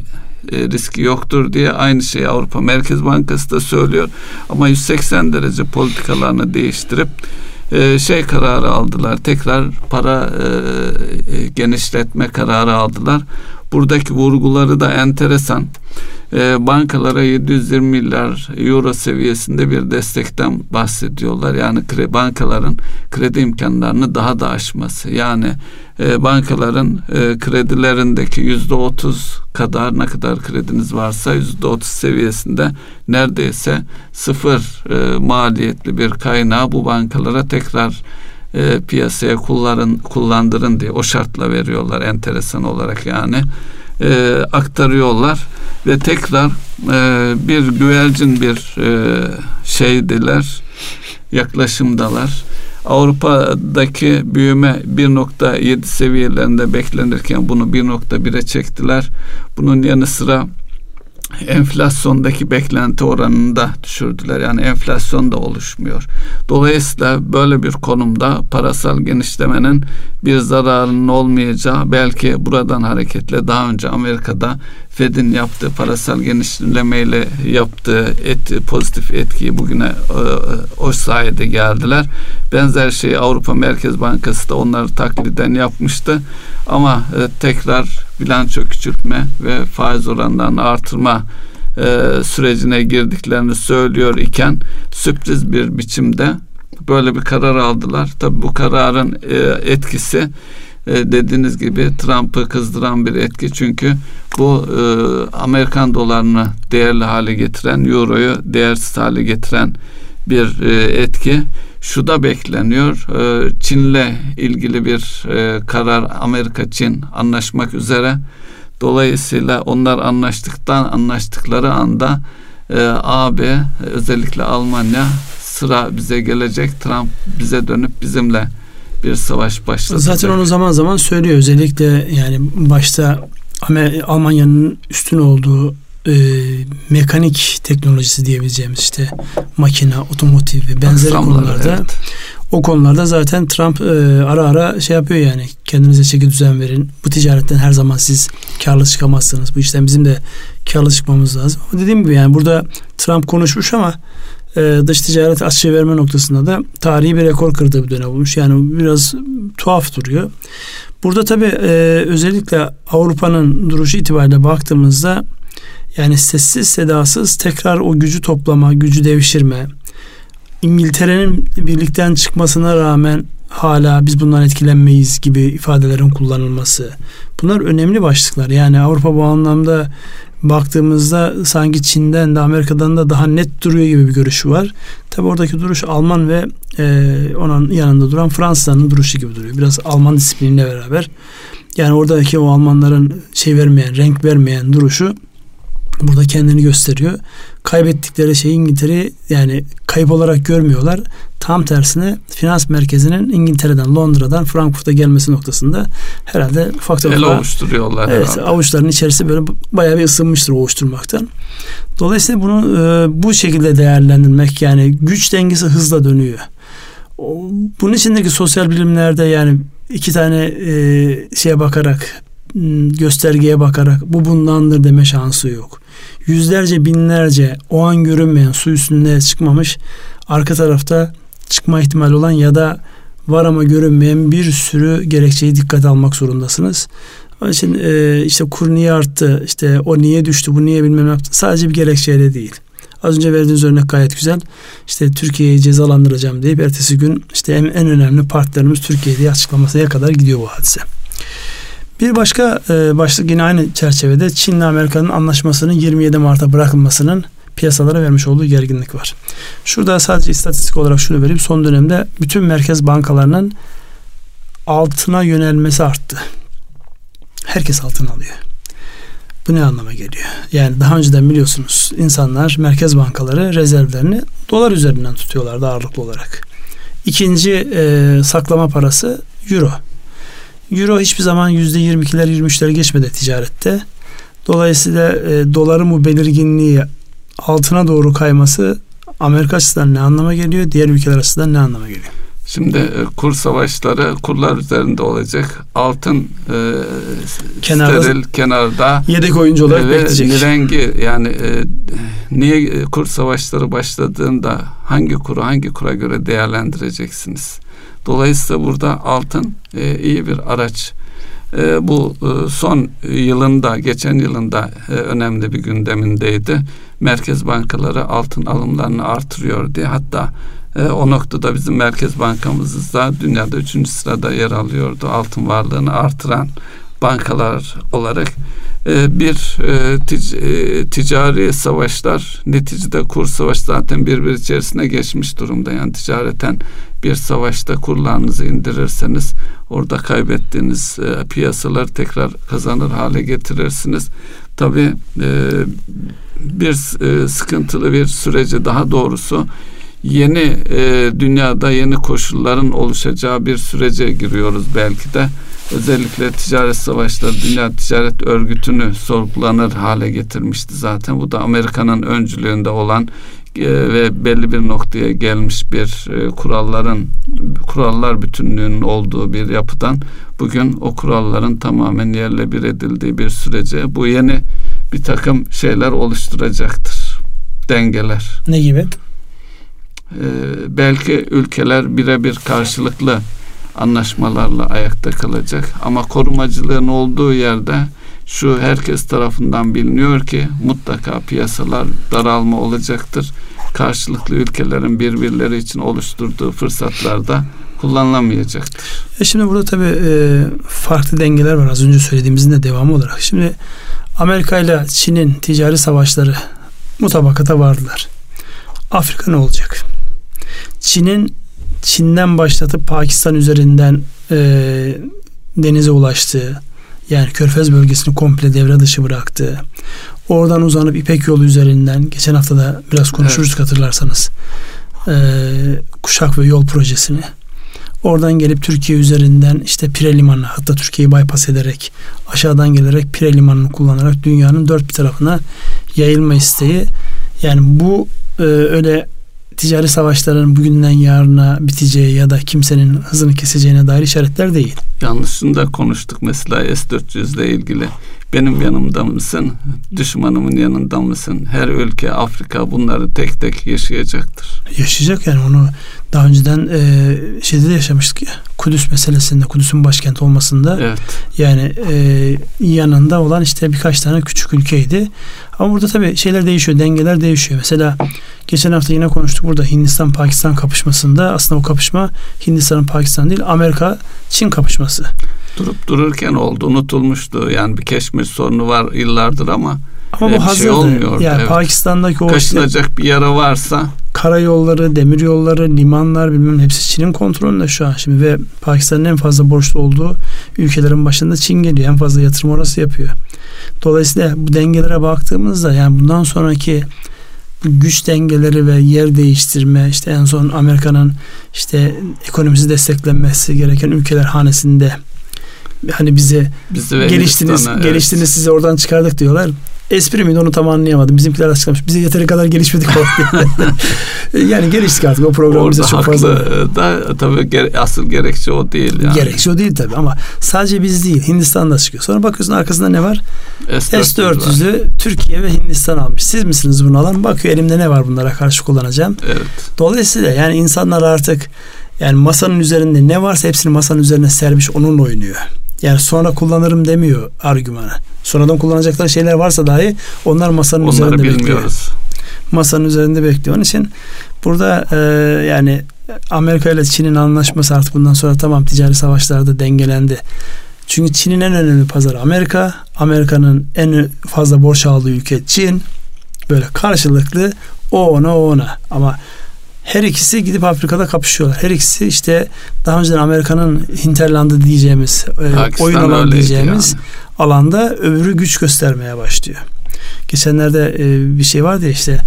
e, riski yoktur diye aynı şeyi Avrupa Merkez Bankası da söylüyor. Ama 180 derece politikalarını değiştirip e, şey kararı aldılar. Tekrar para e, genişletme kararı aldılar. Buradaki vurguları da enteresan. E, bankalara 720 milyar euro seviyesinde bir destekten bahsediyorlar. Yani kre, bankaların kredi imkanlarını daha da aşması. Yani e, bankaların e, kredilerindeki yüzde otuz kadar ne kadar krediniz varsa yüzde otuz seviyesinde neredeyse sıfır e, maliyetli bir kaynağı bu bankalara tekrar e, piyasaya kullanın, kullandırın diye o şartla veriyorlar enteresan olarak yani e, aktarıyorlar ve tekrar e, bir güvercin bir e, şeydiler yaklaşımdalar. Avrupa'daki büyüme 1.7 seviyelerinde beklenirken bunu 1.1'e çektiler. Bunun yanı sıra enflasyondaki beklenti oranını da düşürdüler. Yani enflasyon da oluşmuyor. Dolayısıyla böyle bir konumda parasal genişlemenin bir zararının olmayacağı belki buradan hareketle daha önce Amerika'da Fed'in yaptığı parasal genişlemeyle yaptığı et, pozitif etkiyi bugüne e, o sayede geldiler. Benzer şeyi Avrupa Merkez Bankası da onları takliden yapmıştı. Ama e, tekrar bilanço küçültme ve faiz oranlarını artırma e, sürecine girdiklerini söylüyor iken sürpriz bir biçimde böyle bir karar aldılar. Tabi bu kararın e, etkisi e, dediğiniz gibi Trump'ı kızdıran bir etki çünkü bu e, Amerikan dolarını değerli hale getiren, euroyu değersiz hale getiren bir e, etki. Şu da bekleniyor. E, Çin'le ilgili bir e, karar Amerika-Çin anlaşmak üzere. Dolayısıyla onlar anlaştıktan anlaştıkları anda e, AB özellikle Almanya sıra bize gelecek. Trump bize dönüp bizimle bir savaş başlatacak. Zaten onu zaman zaman söylüyor. Özellikle yani başta Almanya'nın üstün olduğu e, mekanik teknolojisi diyebileceğimiz işte makine, otomotiv ve benzeri konularda evet. o konularda zaten Trump e, ara ara şey yapıyor yani kendinize çeki düzen verin. Bu ticaretten her zaman siz karlı çıkamazsınız. Bu işten bizim de karlı çıkmamız lazım. Ama dediğim gibi yani burada Trump konuşmuş ama e, dış ticaret açığı verme noktasında da tarihi bir rekor kırdığı bir dönem olmuş. Yani biraz tuhaf duruyor. Burada tabii e, özellikle Avrupa'nın duruşu itibariyle baktığımızda yani sessiz sedasız tekrar o gücü toplama, gücü devşirme. İngiltere'nin birlikten çıkmasına rağmen hala biz bundan etkilenmeyiz gibi ifadelerin kullanılması. Bunlar önemli başlıklar. Yani Avrupa bu anlamda baktığımızda sanki Çin'den de Amerika'dan da daha net duruyor gibi bir görüşü var. Tabi oradaki duruş Alman ve e, onun yanında duran Fransızların duruşu gibi duruyor. Biraz Alman disipliniyle beraber. Yani oradaki o Almanların şey vermeyen, renk vermeyen duruşu burada kendini gösteriyor. Kaybettikleri şey İngiltere yani kayıp olarak görmüyorlar. Tam tersine finans merkezinin İngiltere'den, Londra'dan Frankfurt'a gelmesi noktasında herhalde faktör El ovuşturuyorlar evet, herhalde. Avuçların içerisi böyle bayağı bir ısınmıştır ovuşturmaktan. Dolayısıyla bunu e, bu şekilde değerlendirmek yani güç dengesi hızla dönüyor. Bunun içindeki sosyal bilimlerde yani iki tane e, şeye bakarak göstergeye bakarak bu bundandır deme şansı yok yüzlerce binlerce o an görünmeyen su üstünde çıkmamış arka tarafta çıkma ihtimali olan ya da var ama görünmeyen bir sürü gerekçeyi dikkat almak zorundasınız. Onun için e, işte kur niye arttı, işte o niye düştü, bu niye bilmem ne yaptı. Sadece bir gerekçeyle değil. Az önce verdiğiniz örnek gayet güzel. İşte Türkiye'yi cezalandıracağım deyip ertesi gün işte en, en önemli partilerimiz Türkiye diye açıklamasına kadar gidiyor bu hadise. Bir başka e, başlık yine aynı çerçevede Çin ile Amerika'nın anlaşmasının 27 Mart'a bırakılmasının piyasalara vermiş olduğu gerginlik var. Şurada sadece istatistik olarak şunu vereyim. Son dönemde bütün merkez bankalarının altına yönelmesi arttı. Herkes altın alıyor. Bu ne anlama geliyor? Yani daha önceden biliyorsunuz insanlar merkez bankaları rezervlerini dolar üzerinden tutuyorlardı ağırlıklı olarak. İkinci e, saklama parası euro. Euro hiçbir zaman yüzde 22'ler 23'ler geçmedi ticarette. Dolayısıyla e, doların bu belirginliği altına doğru kayması Amerika açısından ne anlama geliyor? Diğer ülkeler açısından ne anlama geliyor? Şimdi e, kur savaşları kurlar üzerinde olacak. Altın e, kenarda, steril kenarda yedek oyuncu olarak e, bekleyecek. Rengi yani e, niye kur savaşları başladığında hangi kuru hangi kura göre değerlendireceksiniz? Dolayısıyla burada altın e, iyi bir araç e, bu e, son yılında, geçen yılında e, önemli bir gündemindeydi. Merkez bankaları altın alımlarını artırıyor diye. Hatta e, o noktada bizim Merkez Bankamız da dünyada üçüncü sırada yer alıyordu. Altın varlığını artıran bankalar olarak e, bir e, tic, e, ticari savaşlar neticede kur savaş zaten birbir içerisine geçmiş durumda yani ticareten bir savaşta kurlarınızı indirirseniz orada kaybettiğiniz e, piyasalar tekrar kazanır hale getirirsiniz. Tabi e, bir e, sıkıntılı bir sürece daha doğrusu yeni e, dünyada yeni koşulların oluşacağı bir sürece giriyoruz belki de. Özellikle ticaret savaşları Dünya Ticaret Örgütü'nü sorgulanır hale getirmişti zaten. Bu da Amerika'nın öncülüğünde olan e, ve belli bir noktaya gelmiş bir kuralların kurallar bütünlüğünün olduğu bir yapıdan bugün o kuralların tamamen yerle bir edildiği bir sürece bu yeni bir takım şeyler oluşturacaktır. Dengeler. Ne gibi? Ee, belki ülkeler birebir karşılıklı anlaşmalarla ayakta kalacak ama korumacılığın olduğu yerde şu herkes tarafından biliniyor ki mutlaka piyasalar daralma olacaktır. Karşılıklı ülkelerin birbirleri için oluşturduğu fırsatlarda kullanılamayacaktır. E şimdi burada tabii e, farklı dengeler var az önce söylediğimizin de devamı olarak. Şimdi Amerika ile Çin'in ticari savaşları mutabakata vardılar. Afrika ne olacak? Çin'in Çin'den başlatıp Pakistan üzerinden e, denize ulaştığı yani Körfez bölgesini komple devre dışı bıraktı. Oradan uzanıp İpek yolu üzerinden geçen hafta da biraz konuşuruz evet. hatırlarsanız e, kuşak ve yol projesini oradan gelip Türkiye üzerinden işte Pire Limanı hatta Türkiye'yi bypass ederek aşağıdan gelerek Pire Limanı'nı kullanarak dünyanın dört bir tarafına yayılma isteği yani bu e, öyle ticari savaşların bugünden yarına biteceği ya da kimsenin hızını keseceğine dair işaretler değil. Yanlışında konuştuk mesela S-400 ile ilgili. Benim yanımda mısın? Düşmanımın yanında mısın? Her ülke Afrika bunları tek tek yaşayacaktır. Yaşayacak yani onu daha önceden e, şeyde de yaşamıştık ya. Kudüs meselesinde, Kudüs'ün başkent olmasında evet. yani e, yanında olan işte birkaç tane küçük ülkeydi. Ama burada tabii şeyler değişiyor, dengeler değişiyor. Mesela geçen hafta yine konuştuk burada Hindistan-Pakistan kapışmasında aslında o kapışma Hindistan'ın Pakistan değil Amerika-Çin kapışması. Durup dururken oldu, unutulmuştu. Yani bir keşmir sorunu var yıllardır ama ama bu hazırdı. Şey olmuyor. Yani evet. Pakistan'daki o kaşınacak işte, bir yara varsa karayolları, demir yolları, limanlar bilmem hepsi Çin'in kontrolünde şu an şimdi ve Pakistan'ın en fazla borçlu olduğu ülkelerin başında Çin geliyor. En fazla yatırım orası yapıyor. Dolayısıyla bu dengelere baktığımızda yani bundan sonraki güç dengeleri ve yer değiştirme işte en son Amerika'nın işte ekonomisi desteklenmesi gereken ülkeler hanesinde hani bizi, bizi geliştiniz evet. geliştiniz sizi oradan çıkardık diyorlar espri miydi onu tam anlayamadım. Bizimkiler açıklamış. Bize yeteri kadar gelişmedik yani geliştik artık o program Orada bize çok fazla. da tabii gere, asıl gerekçe o değil yani. Gerekçe o değil tabii ama sadece biz değil Hindistan'da çıkıyor. Sonra bakıyorsun arkasında ne var? S-400'ü Türkiye ve Hindistan almış. Siz misiniz bunu alan? Bakıyor elimde ne var bunlara karşı kullanacağım. Evet. Dolayısıyla yani insanlar artık yani masanın üzerinde ne varsa hepsini masanın üzerine sermiş onunla oynuyor. Yani sonra kullanırım demiyor argümanı. Sonradan kullanacakları şeyler varsa dahi onlar masanın Onları üzerinde bilmiyoruz. bekliyor. Masanın üzerinde bekliyor. Onun için burada e, yani Amerika ile Çin'in anlaşması artık bundan sonra tamam ticari savaşlarda dengelendi. Çünkü Çin'in en önemli pazarı Amerika. Amerika'nın en fazla borç aldığı ülke Çin. Böyle karşılıklı o ona o ona. Ama her ikisi gidip Afrika'da kapışıyorlar. Her ikisi işte daha önceden Amerika'nın hinterlandı diyeceğimiz e, oyun alanı diyeceğimiz yani. alanda öbürü güç göstermeye başlıyor. Geçenlerde e, bir şey vardı ya işte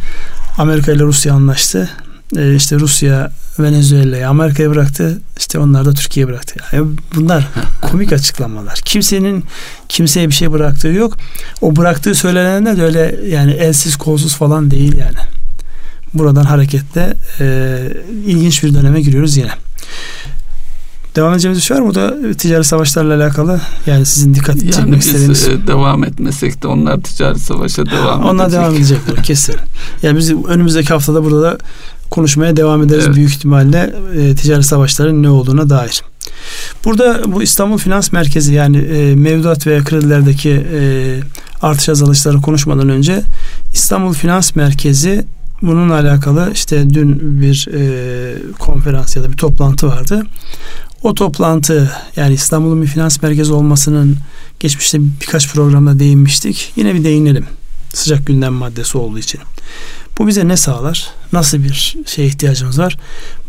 Amerika ile Rusya anlaştı. E, işte Rusya Venezuela'yı Amerika'ya bıraktı. İşte onlar da Türkiye'ye bıraktı. Yani bunlar komik açıklamalar. Kimsenin kimseye bir şey bıraktığı yok. O bıraktığı söylenenler de öyle yani elsiz kolsuz falan değil yani buradan hareketle e, ilginç bir döneme giriyoruz yine. Devam edeceğimiz bir şey var mı? O da ticari savaşlarla alakalı. Yani sizin dikkat yani çekmek istediğiniz. E, devam etmesek de onlar ticari savaşa devam Onlar edecek. devam edecekler kesin. Yani biz önümüzdeki haftada burada da konuşmaya devam ederiz evet. büyük ihtimalle e, ticari savaşların ne olduğuna dair. Burada bu İstanbul Finans Merkezi yani e, mevduat veya kredilerdeki e, artış azalışları konuşmadan önce İstanbul Finans Merkezi bununla alakalı işte dün bir e, konferans ya da bir toplantı vardı. O toplantı yani İstanbul'un bir finans merkezi olmasının geçmişte birkaç programda değinmiştik. Yine bir değinelim. Sıcak gündem maddesi olduğu için. Bu bize ne sağlar? Nasıl bir şeye ihtiyacımız var?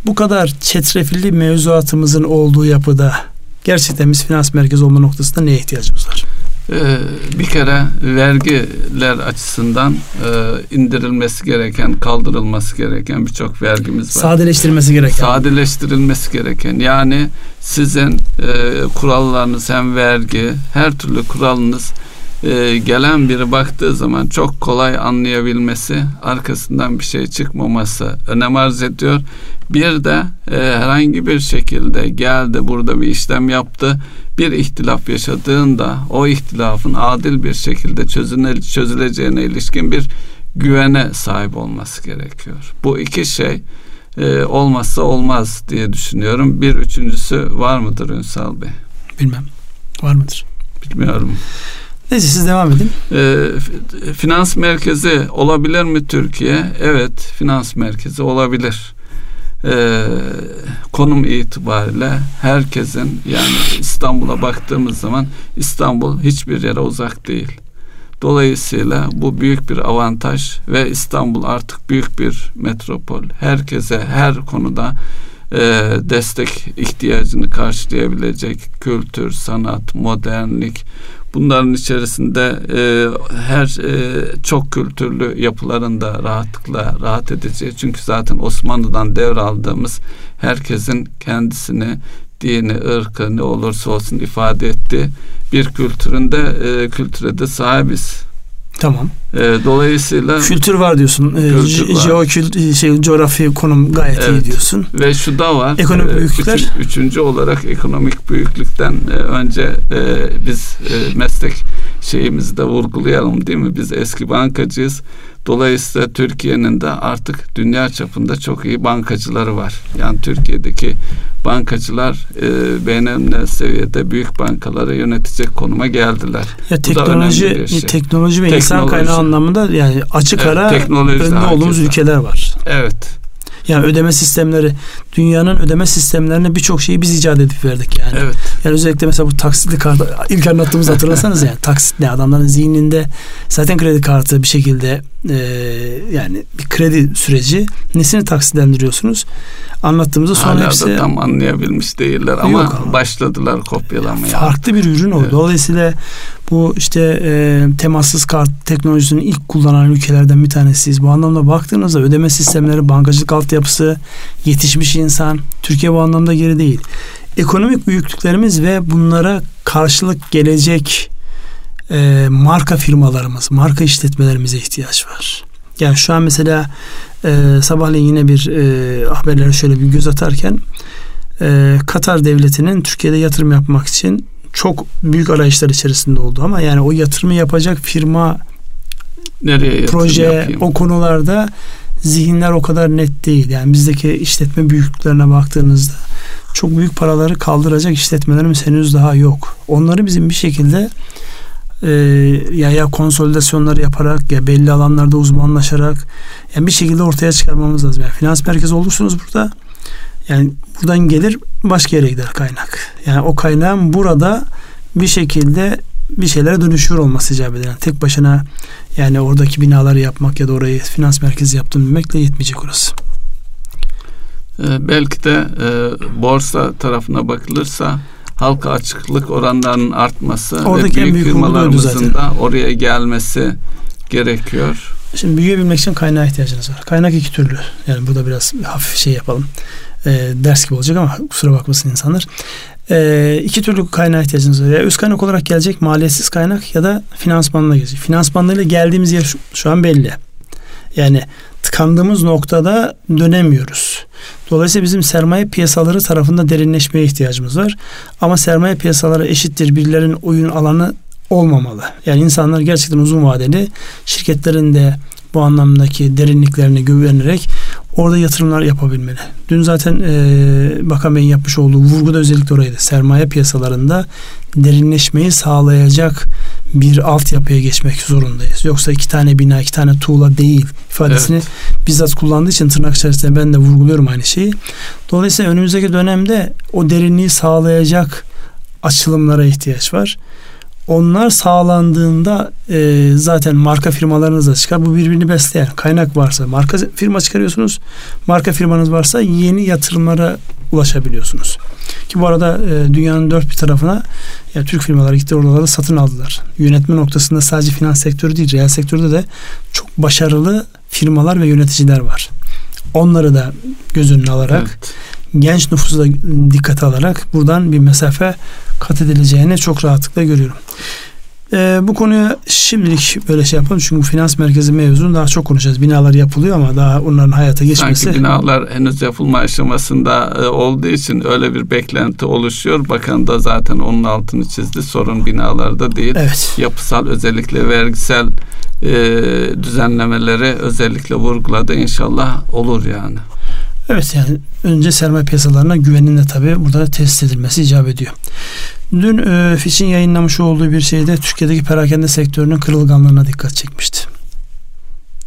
Bu kadar çetrefilli mevzuatımızın olduğu yapıda gerçekten biz finans merkezi olma noktasında neye ihtiyacımız var? Ee, bir kere vergiler açısından e, indirilmesi gereken, kaldırılması gereken birçok vergimiz var. Sadeleştirilmesi gereken. Sadeleştirilmesi gereken. Yani sizin e, kurallarınız hem vergi, her türlü kuralınız e, gelen biri baktığı zaman çok kolay anlayabilmesi, arkasından bir şey çıkmaması önem arz ediyor. Bir de e, herhangi bir şekilde geldi burada bir işlem yaptı, bir ihtilaf yaşadığında o ihtilafın adil bir şekilde çözüne, çözüleceğine ilişkin bir güvene sahip olması gerekiyor. Bu iki şey e, olmazsa olmaz diye düşünüyorum. Bir üçüncüsü var mıdır Ünsal Bey? Bilmem. Var mıdır? Bilmiyorum. Neyse siz devam edin. E, finans merkezi olabilir mi Türkiye? Evet, finans merkezi olabilir. E, konum itibariyle herkesin yani İstanbul'a baktığımız zaman İstanbul hiçbir yere uzak değil. Dolayısıyla bu büyük bir avantaj ve İstanbul artık büyük bir metropol. Herkese her konuda e, destek ihtiyacını karşılayabilecek kültür, sanat, modernlik bunların içerisinde e, her e, çok kültürlü yapılarında rahatlıkla rahat edeceği. Çünkü zaten Osmanlı'dan devraldığımız herkesin kendisini dini, ırkı ne olursa olsun ifade etti. Bir kültüründe e, kültüre de sahibiz. Tamam. E, dolayısıyla kültür var diyorsun. E, kültür e, Jeokül şey coğrafi konum gayet evet. iyi diyorsun. Ve şu da var. Ekonomik e, büyüklükler. Üçün, üçüncü olarak ekonomik büyüklükten e, önce e, biz e, meslek şeyimizi de vurgulayalım değil mi? Biz eski bankacıyız. Dolayısıyla Türkiye'nin de artık dünya çapında çok iyi bankacıları var. Yani Türkiye'deki bankacılar e, beğenilen seviyede büyük bankaları yönetecek konuma geldiler. Ya teknoloji, şey. teknoloji ve teknoloji. insan kaynağı anlamında yani açık evet, ara önde olduğumuz ülkeler var. Evet. Yani ödeme sistemleri dünyanın ödeme sistemlerine birçok şeyi biz icat edip verdik yani. Evet. Yani özellikle mesela bu taksitli kart ilk anlattığımız hatırlasanız yani taksit ne adamların zihninde zaten kredi kartı bir şekilde e, yani bir kredi süreci nesini taksitlendiriyorsunuz? Anlattığımızda sonra Hala hepsi tam anlayabilmiş değiller ama, ama başladılar kopyalamaya. Farklı bir ürün o. Evet. Dolayısıyla bu işte e, temassız kart teknolojisini ilk kullanan ülkelerden bir tanesiyiz. Bu anlamda baktığınızda ödeme sistemleri, bankacılık altyapısı, yetişmiş insan Türkiye bu anlamda geri değil. Ekonomik büyüklüklerimiz ve bunlara karşılık gelecek e, marka firmalarımız, marka işletmelerimize ihtiyaç var. Yani şu an mesela e, sabahleyin yine bir e, haberlere şöyle bir göz atarken e, Katar devletinin Türkiye'de yatırım yapmak için çok büyük arayışlar içerisinde oldu ama yani o yatırımı yapacak firma Nereye proje o konularda zihinler o kadar net değil. Yani bizdeki işletme büyüklüklerine baktığınızda çok büyük paraları kaldıracak işletmelerimiz henüz daha yok. Onları bizim bir şekilde e, ya ya konsolidasyonları yaparak ya belli alanlarda uzmanlaşarak yani bir şekilde ortaya çıkarmamız lazım. Yani finans merkezi olursunuz burada. Yani buradan gelir başka yere gider kaynak. Yani o kaynağın burada bir şekilde bir şeylere dönüşüyor olması icap eder. Yani tek başına yani oradaki binaları yapmak ya da orayı finans merkezi yaptım demekle yetmeyecek orası. Ee, belki de e, borsa tarafına bakılırsa halka açıklık oranlarının artması Oradaki ve büyük, büyük firmalarımızın da oraya gelmesi gerekiyor. Şimdi büyüyebilmek için kaynağa ihtiyacınız var. Kaynak iki türlü. Yani burada biraz hafif şey yapalım. E, ders gibi olacak ama kusura bakmasın insanlar. E, iki türlü kaynağa ihtiyacınız var. Ya öz kaynak olarak gelecek maliyetsiz kaynak ya da finansmanla gelecek. Finansmanlarıyla geldiğimiz yer şu, şu an belli. Yani tıkandığımız noktada dönemiyoruz. Dolayısıyla bizim sermaye piyasaları tarafında derinleşmeye ihtiyacımız var. Ama sermaye piyasaları eşittir birilerin oyun alanı olmamalı. Yani insanlar gerçekten uzun vadeli şirketlerin de bu anlamdaki derinliklerine güvenerek orada yatırımlar yapabilmeli. Dün zaten e, Bakan Bey'in yapmış olduğu vurgu da özellikle oraydı. Sermaye piyasalarında derinleşmeyi sağlayacak bir altyapıya geçmek zorundayız. Yoksa iki tane bina, iki tane tuğla değil ifadesini evet. bizzat kullandığı için tırnak içerisinde ben de vurguluyorum aynı şeyi. Dolayısıyla önümüzdeki dönemde o derinliği sağlayacak açılımlara ihtiyaç var. Onlar sağlandığında e, zaten marka firmalarınız da çıkar. Bu birbirini besleyen kaynak varsa marka firma çıkarıyorsunuz. Marka firmanız varsa yeni yatırımlara ulaşabiliyorsunuz. Ki bu arada e, dünyanın dört bir tarafına ya Türk firmaları gitti oralarda satın aldılar. Yönetme noktasında sadece finans sektörü değil, reel sektörde de çok başarılı firmalar ve yöneticiler var. Onları da göz önüne alarak evet. genç nüfusu da dikkate alarak buradan bir mesafe kat edileceğini çok rahatlıkla görüyorum. Ee, bu konuya şimdilik böyle şey yapalım çünkü finans merkezi mevzunu daha çok konuşacağız. Binalar yapılıyor ama daha onların hayata geçmesi. Sanki binalar henüz yapılma aşamasında e, olduğu için öyle bir beklenti oluşuyor. Bakan da zaten onun altını çizdi. Sorun binalarda değil. Evet. Yapısal özellikle vergisel e, düzenlemeleri özellikle vurguladı. İnşallah olur yani. Evet yani önce sermaye piyasalarına güvenin de tabii burada test edilmesi icap ediyor. Dün e, Fitch'in yayınlamış olduğu bir şeyde Türkiye'deki perakende sektörünün kırılganlığına dikkat çekmişti.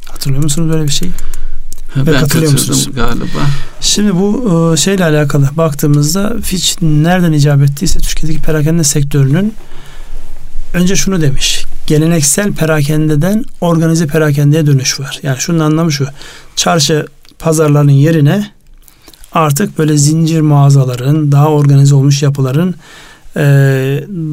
Hatırlıyor musunuz böyle bir şey? Ve ben katılıyor musunuz? galiba. Şimdi bu e, şeyle alakalı baktığımızda Fitch nereden icap ettiyse Türkiye'deki perakende sektörünün önce şunu demiş. Geleneksel perakendeden organize perakendeye dönüş var. Yani şunun anlamı şu. Çarşı pazarların yerine artık böyle zincir mağazaların, daha organize olmuş yapıların e,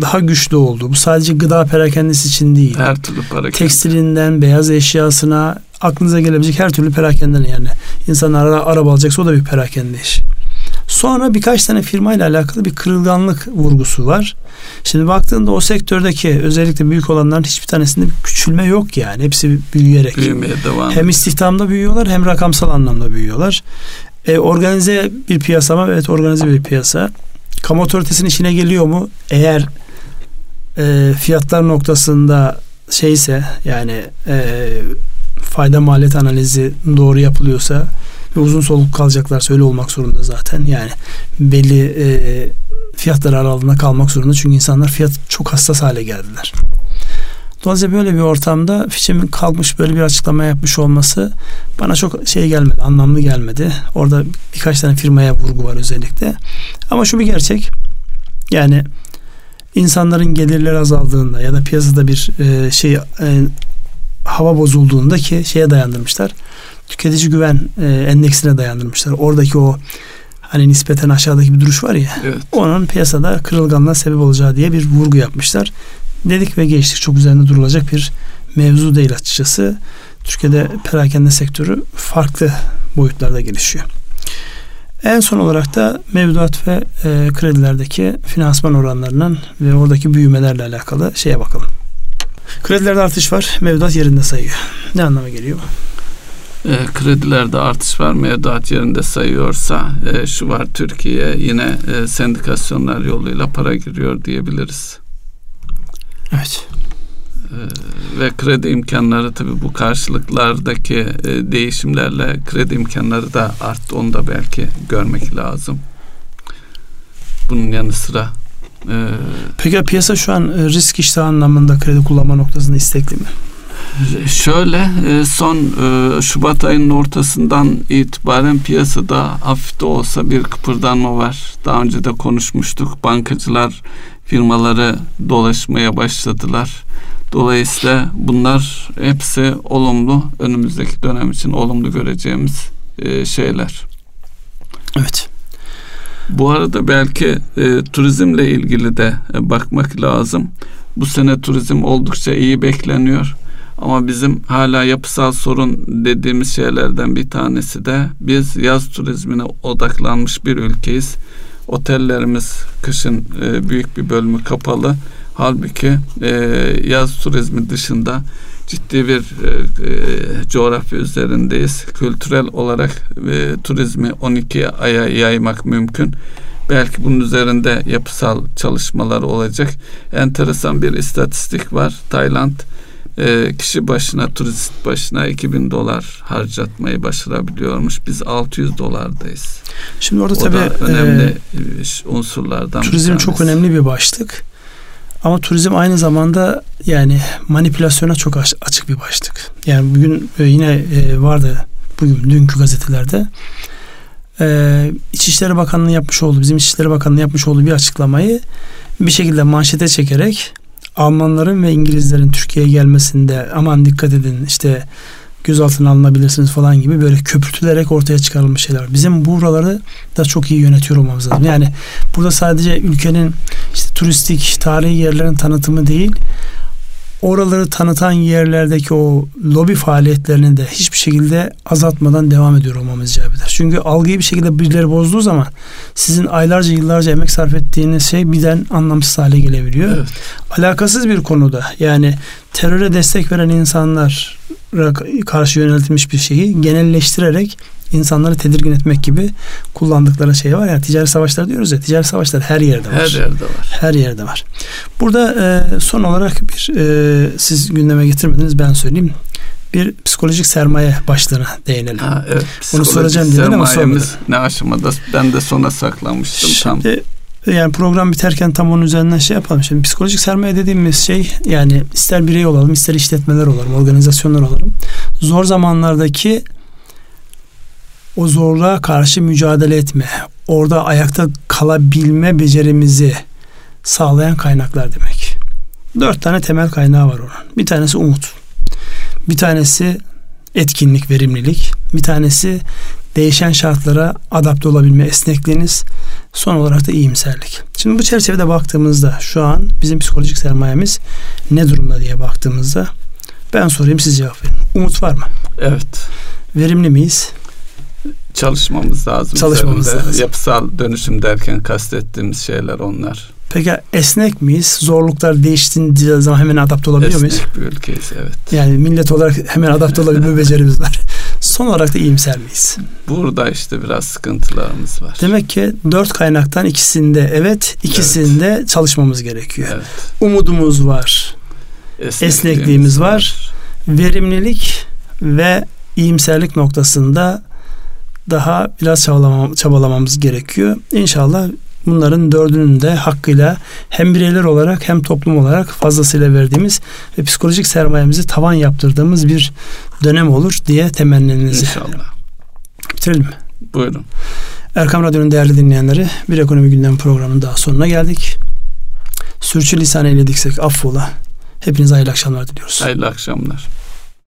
daha güçlü olduğu. Bu sadece gıda perakendesi için değil. Her türlü perakende. Tekstilinden beyaz eşyasına aklınıza gelebilecek her türlü perakenden yani. İnsanlar araba alacaksa o da bir perakende iş. Sonra birkaç tane firma ile alakalı bir kırılganlık vurgusu var. Şimdi baktığında o sektördeki özellikle büyük olanların hiçbir tanesinde bir küçülme yok yani. Hepsi büyüyerek. Büyümeye devam Hem istihdamda büyüyorlar hem rakamsal anlamda büyüyorlar. E, organize bir piyasa mı? Evet organize bir piyasa. Kamu otoritesinin içine geliyor mu? Eğer e, fiyatlar noktasında şeyse yani e, fayda maliyet analizi doğru yapılıyorsa ve uzun soluk kalacaklarsa öyle olmak zorunda zaten. Yani belli e, fiyatlar aralığında kalmak zorunda. Çünkü insanlar fiyat çok hassas hale geldiler. Dolayısıyla böyle bir ortamda Fitch'in kalkmış böyle bir açıklama yapmış olması bana çok şey gelmedi, anlamlı gelmedi. Orada birkaç tane firmaya vurgu var özellikle. Ama şu bir gerçek. Yani insanların gelirleri azaldığında ya da piyasada bir e, şey e, hava bozulduğunda ki şeye dayandırmışlar. Tüketici güven e, endeksine dayandırmışlar. Oradaki o hani nispeten aşağıdaki bir duruş var ya. Evet. Onun piyasada kırılganlığa sebep olacağı diye bir vurgu yapmışlar. Dedik ve geçtik. Çok üzerinde durulacak bir mevzu değil açıkçası. Türkiye'de perakende sektörü farklı boyutlarda gelişiyor. En son olarak da mevduat ve e, kredilerdeki finansman oranlarının ve oradaki büyümelerle alakalı şeye bakalım. Kredilerde artış var, mevduat yerinde sayıyor. Ne anlama geliyor? E, kredilerde artış var, mevduat yerinde sayıyorsa e, şu var Türkiye yine e, sendikasyonlar yoluyla para giriyor diyebiliriz. Evet. Ee, ve kredi imkanları tabii bu karşılıklardaki e, değişimlerle kredi imkanları da arttı. Onu da belki görmek lazım. Bunun yanı sıra e, Peki piyasa şu an e, risk iştahı anlamında kredi kullanma noktasında istekli mi? Şöyle e, son e, Şubat ayının ortasından itibaren piyasada hafif de olsa bir kıpırdanma var. Daha önce de konuşmuştuk. Bankacılar firmaları dolaşmaya başladılar. Dolayısıyla bunlar hepsi olumlu. Önümüzdeki dönem için olumlu göreceğimiz e, şeyler. Evet. Bu arada belki e, turizmle ilgili de e, bakmak lazım. Bu sene turizm oldukça iyi bekleniyor. Ama bizim hala yapısal sorun dediğimiz şeylerden bir tanesi de biz yaz turizmine odaklanmış bir ülkeyiz. Otellerimiz kışın e, büyük bir bölümü kapalı. Halbuki e, yaz turizmi dışında ciddi bir e, e, coğrafya üzerindeyiz. Kültürel olarak e, turizmi 12 aya yaymak mümkün. Belki bunun üzerinde yapısal çalışmalar olacak. Enteresan bir istatistik var. Tayland e, kişi başına turist başına 2000 dolar harcatmayı başarabiliyormuş. Biz 600 dolardayız. Şimdi orada o tabii da önemli e, unsurlardan. Turizm çok önemli bir başlık. Ama turizm aynı zamanda yani manipülasyona çok açık bir başlık. Yani bugün e, yine e, vardı bugün dünkü gazetelerde e, İçişleri Bakanlığı yapmış olduğu bizim İçişleri Bakanlığı yapmış olduğu bir açıklamayı bir şekilde manşete çekerek Almanların ve İngilizlerin Türkiye'ye gelmesinde aman dikkat edin işte gözaltına alınabilirsiniz falan gibi böyle köpürtülerek ortaya çıkarılmış şeyler. Bizim buraları da çok iyi yönetiyor olmamız lazım. Yani burada sadece ülkenin işte turistik, tarihi yerlerin tanıtımı değil, oraları tanıtan yerlerdeki o lobi faaliyetlerini de hiçbir şekilde azaltmadan devam ediyor olmamız icap eder. Çünkü algıyı bir şekilde birileri bozduğu zaman sizin aylarca yıllarca emek sarf ettiğiniz şey birden anlamsız hale gelebiliyor. Evet. Alakasız bir konuda yani teröre destek veren insanlar karşı yöneltilmiş bir şeyi genelleştirerek insanları tedirgin etmek gibi kullandıkları şey var. Yani ticari savaşlar diyoruz ya ticari savaşlar her yerde var. Her yerde var. Her yerde var. Burada e, son olarak bir e, siz gündeme getirmediniz ben söyleyeyim. Bir psikolojik sermaye başlığına değinelim. Ha, evet, Onu soracağım dedin ama sormadım. Ne aşamada ben de sona saklamıştım Şimdi, tam yani program biterken tam onun üzerinden şey yapalım. Şimdi psikolojik sermaye dediğimiz şey yani ister birey olalım, ister işletmeler olalım, organizasyonlar olalım. Zor zamanlardaki o zorluğa karşı mücadele etme, orada ayakta kalabilme becerimizi sağlayan kaynaklar demek. Dört tane temel kaynağı var onun. Bir tanesi umut. Bir tanesi etkinlik, verimlilik. Bir tanesi değişen şartlara adapte olabilme esnekliğiniz. Son olarak da iyimserlik. Şimdi bu çerçevede baktığımızda şu an bizim psikolojik sermayemiz ne durumda diye baktığımızda ben sorayım siz cevap verin. Umut var mı? Evet. Verimli miyiz? Çalışmamız lazım. Çalışmamız üzerinde. lazım. Yapısal dönüşüm derken kastettiğimiz şeyler onlar. Peki esnek miyiz? Zorluklar değiştiğinde zaman hemen adapte olabiliyor esnek muyuz? Esnek bir ülkeyiz evet. Yani millet olarak hemen adapte olabilme becerimiz var. Son olarak da iyimser miyiz? Burada işte biraz sıkıntılarımız var. Demek ki dört kaynaktan ikisinde evet, ikisinde evet. çalışmamız gerekiyor. Evet. Umudumuz var. Esnekliğimiz, esnekliğimiz var. var. Verimlilik ve iyimserlik noktasında daha biraz çabalamam, çabalamamız gerekiyor. İnşallah bunların dördünün de hakkıyla hem bireyler olarak hem toplum olarak fazlasıyla verdiğimiz ve psikolojik sermayemizi tavan yaptırdığımız bir dönem olur diye temenninizi. İnşallah. Bitirelim mi? Buyurun. Erkam Radyo'nun değerli dinleyenleri bir ekonomi gündem programının daha sonuna geldik. Sürçülisan eylediksek affola. Hepinize hayırlı akşamlar diliyoruz. Hayırlı akşamlar.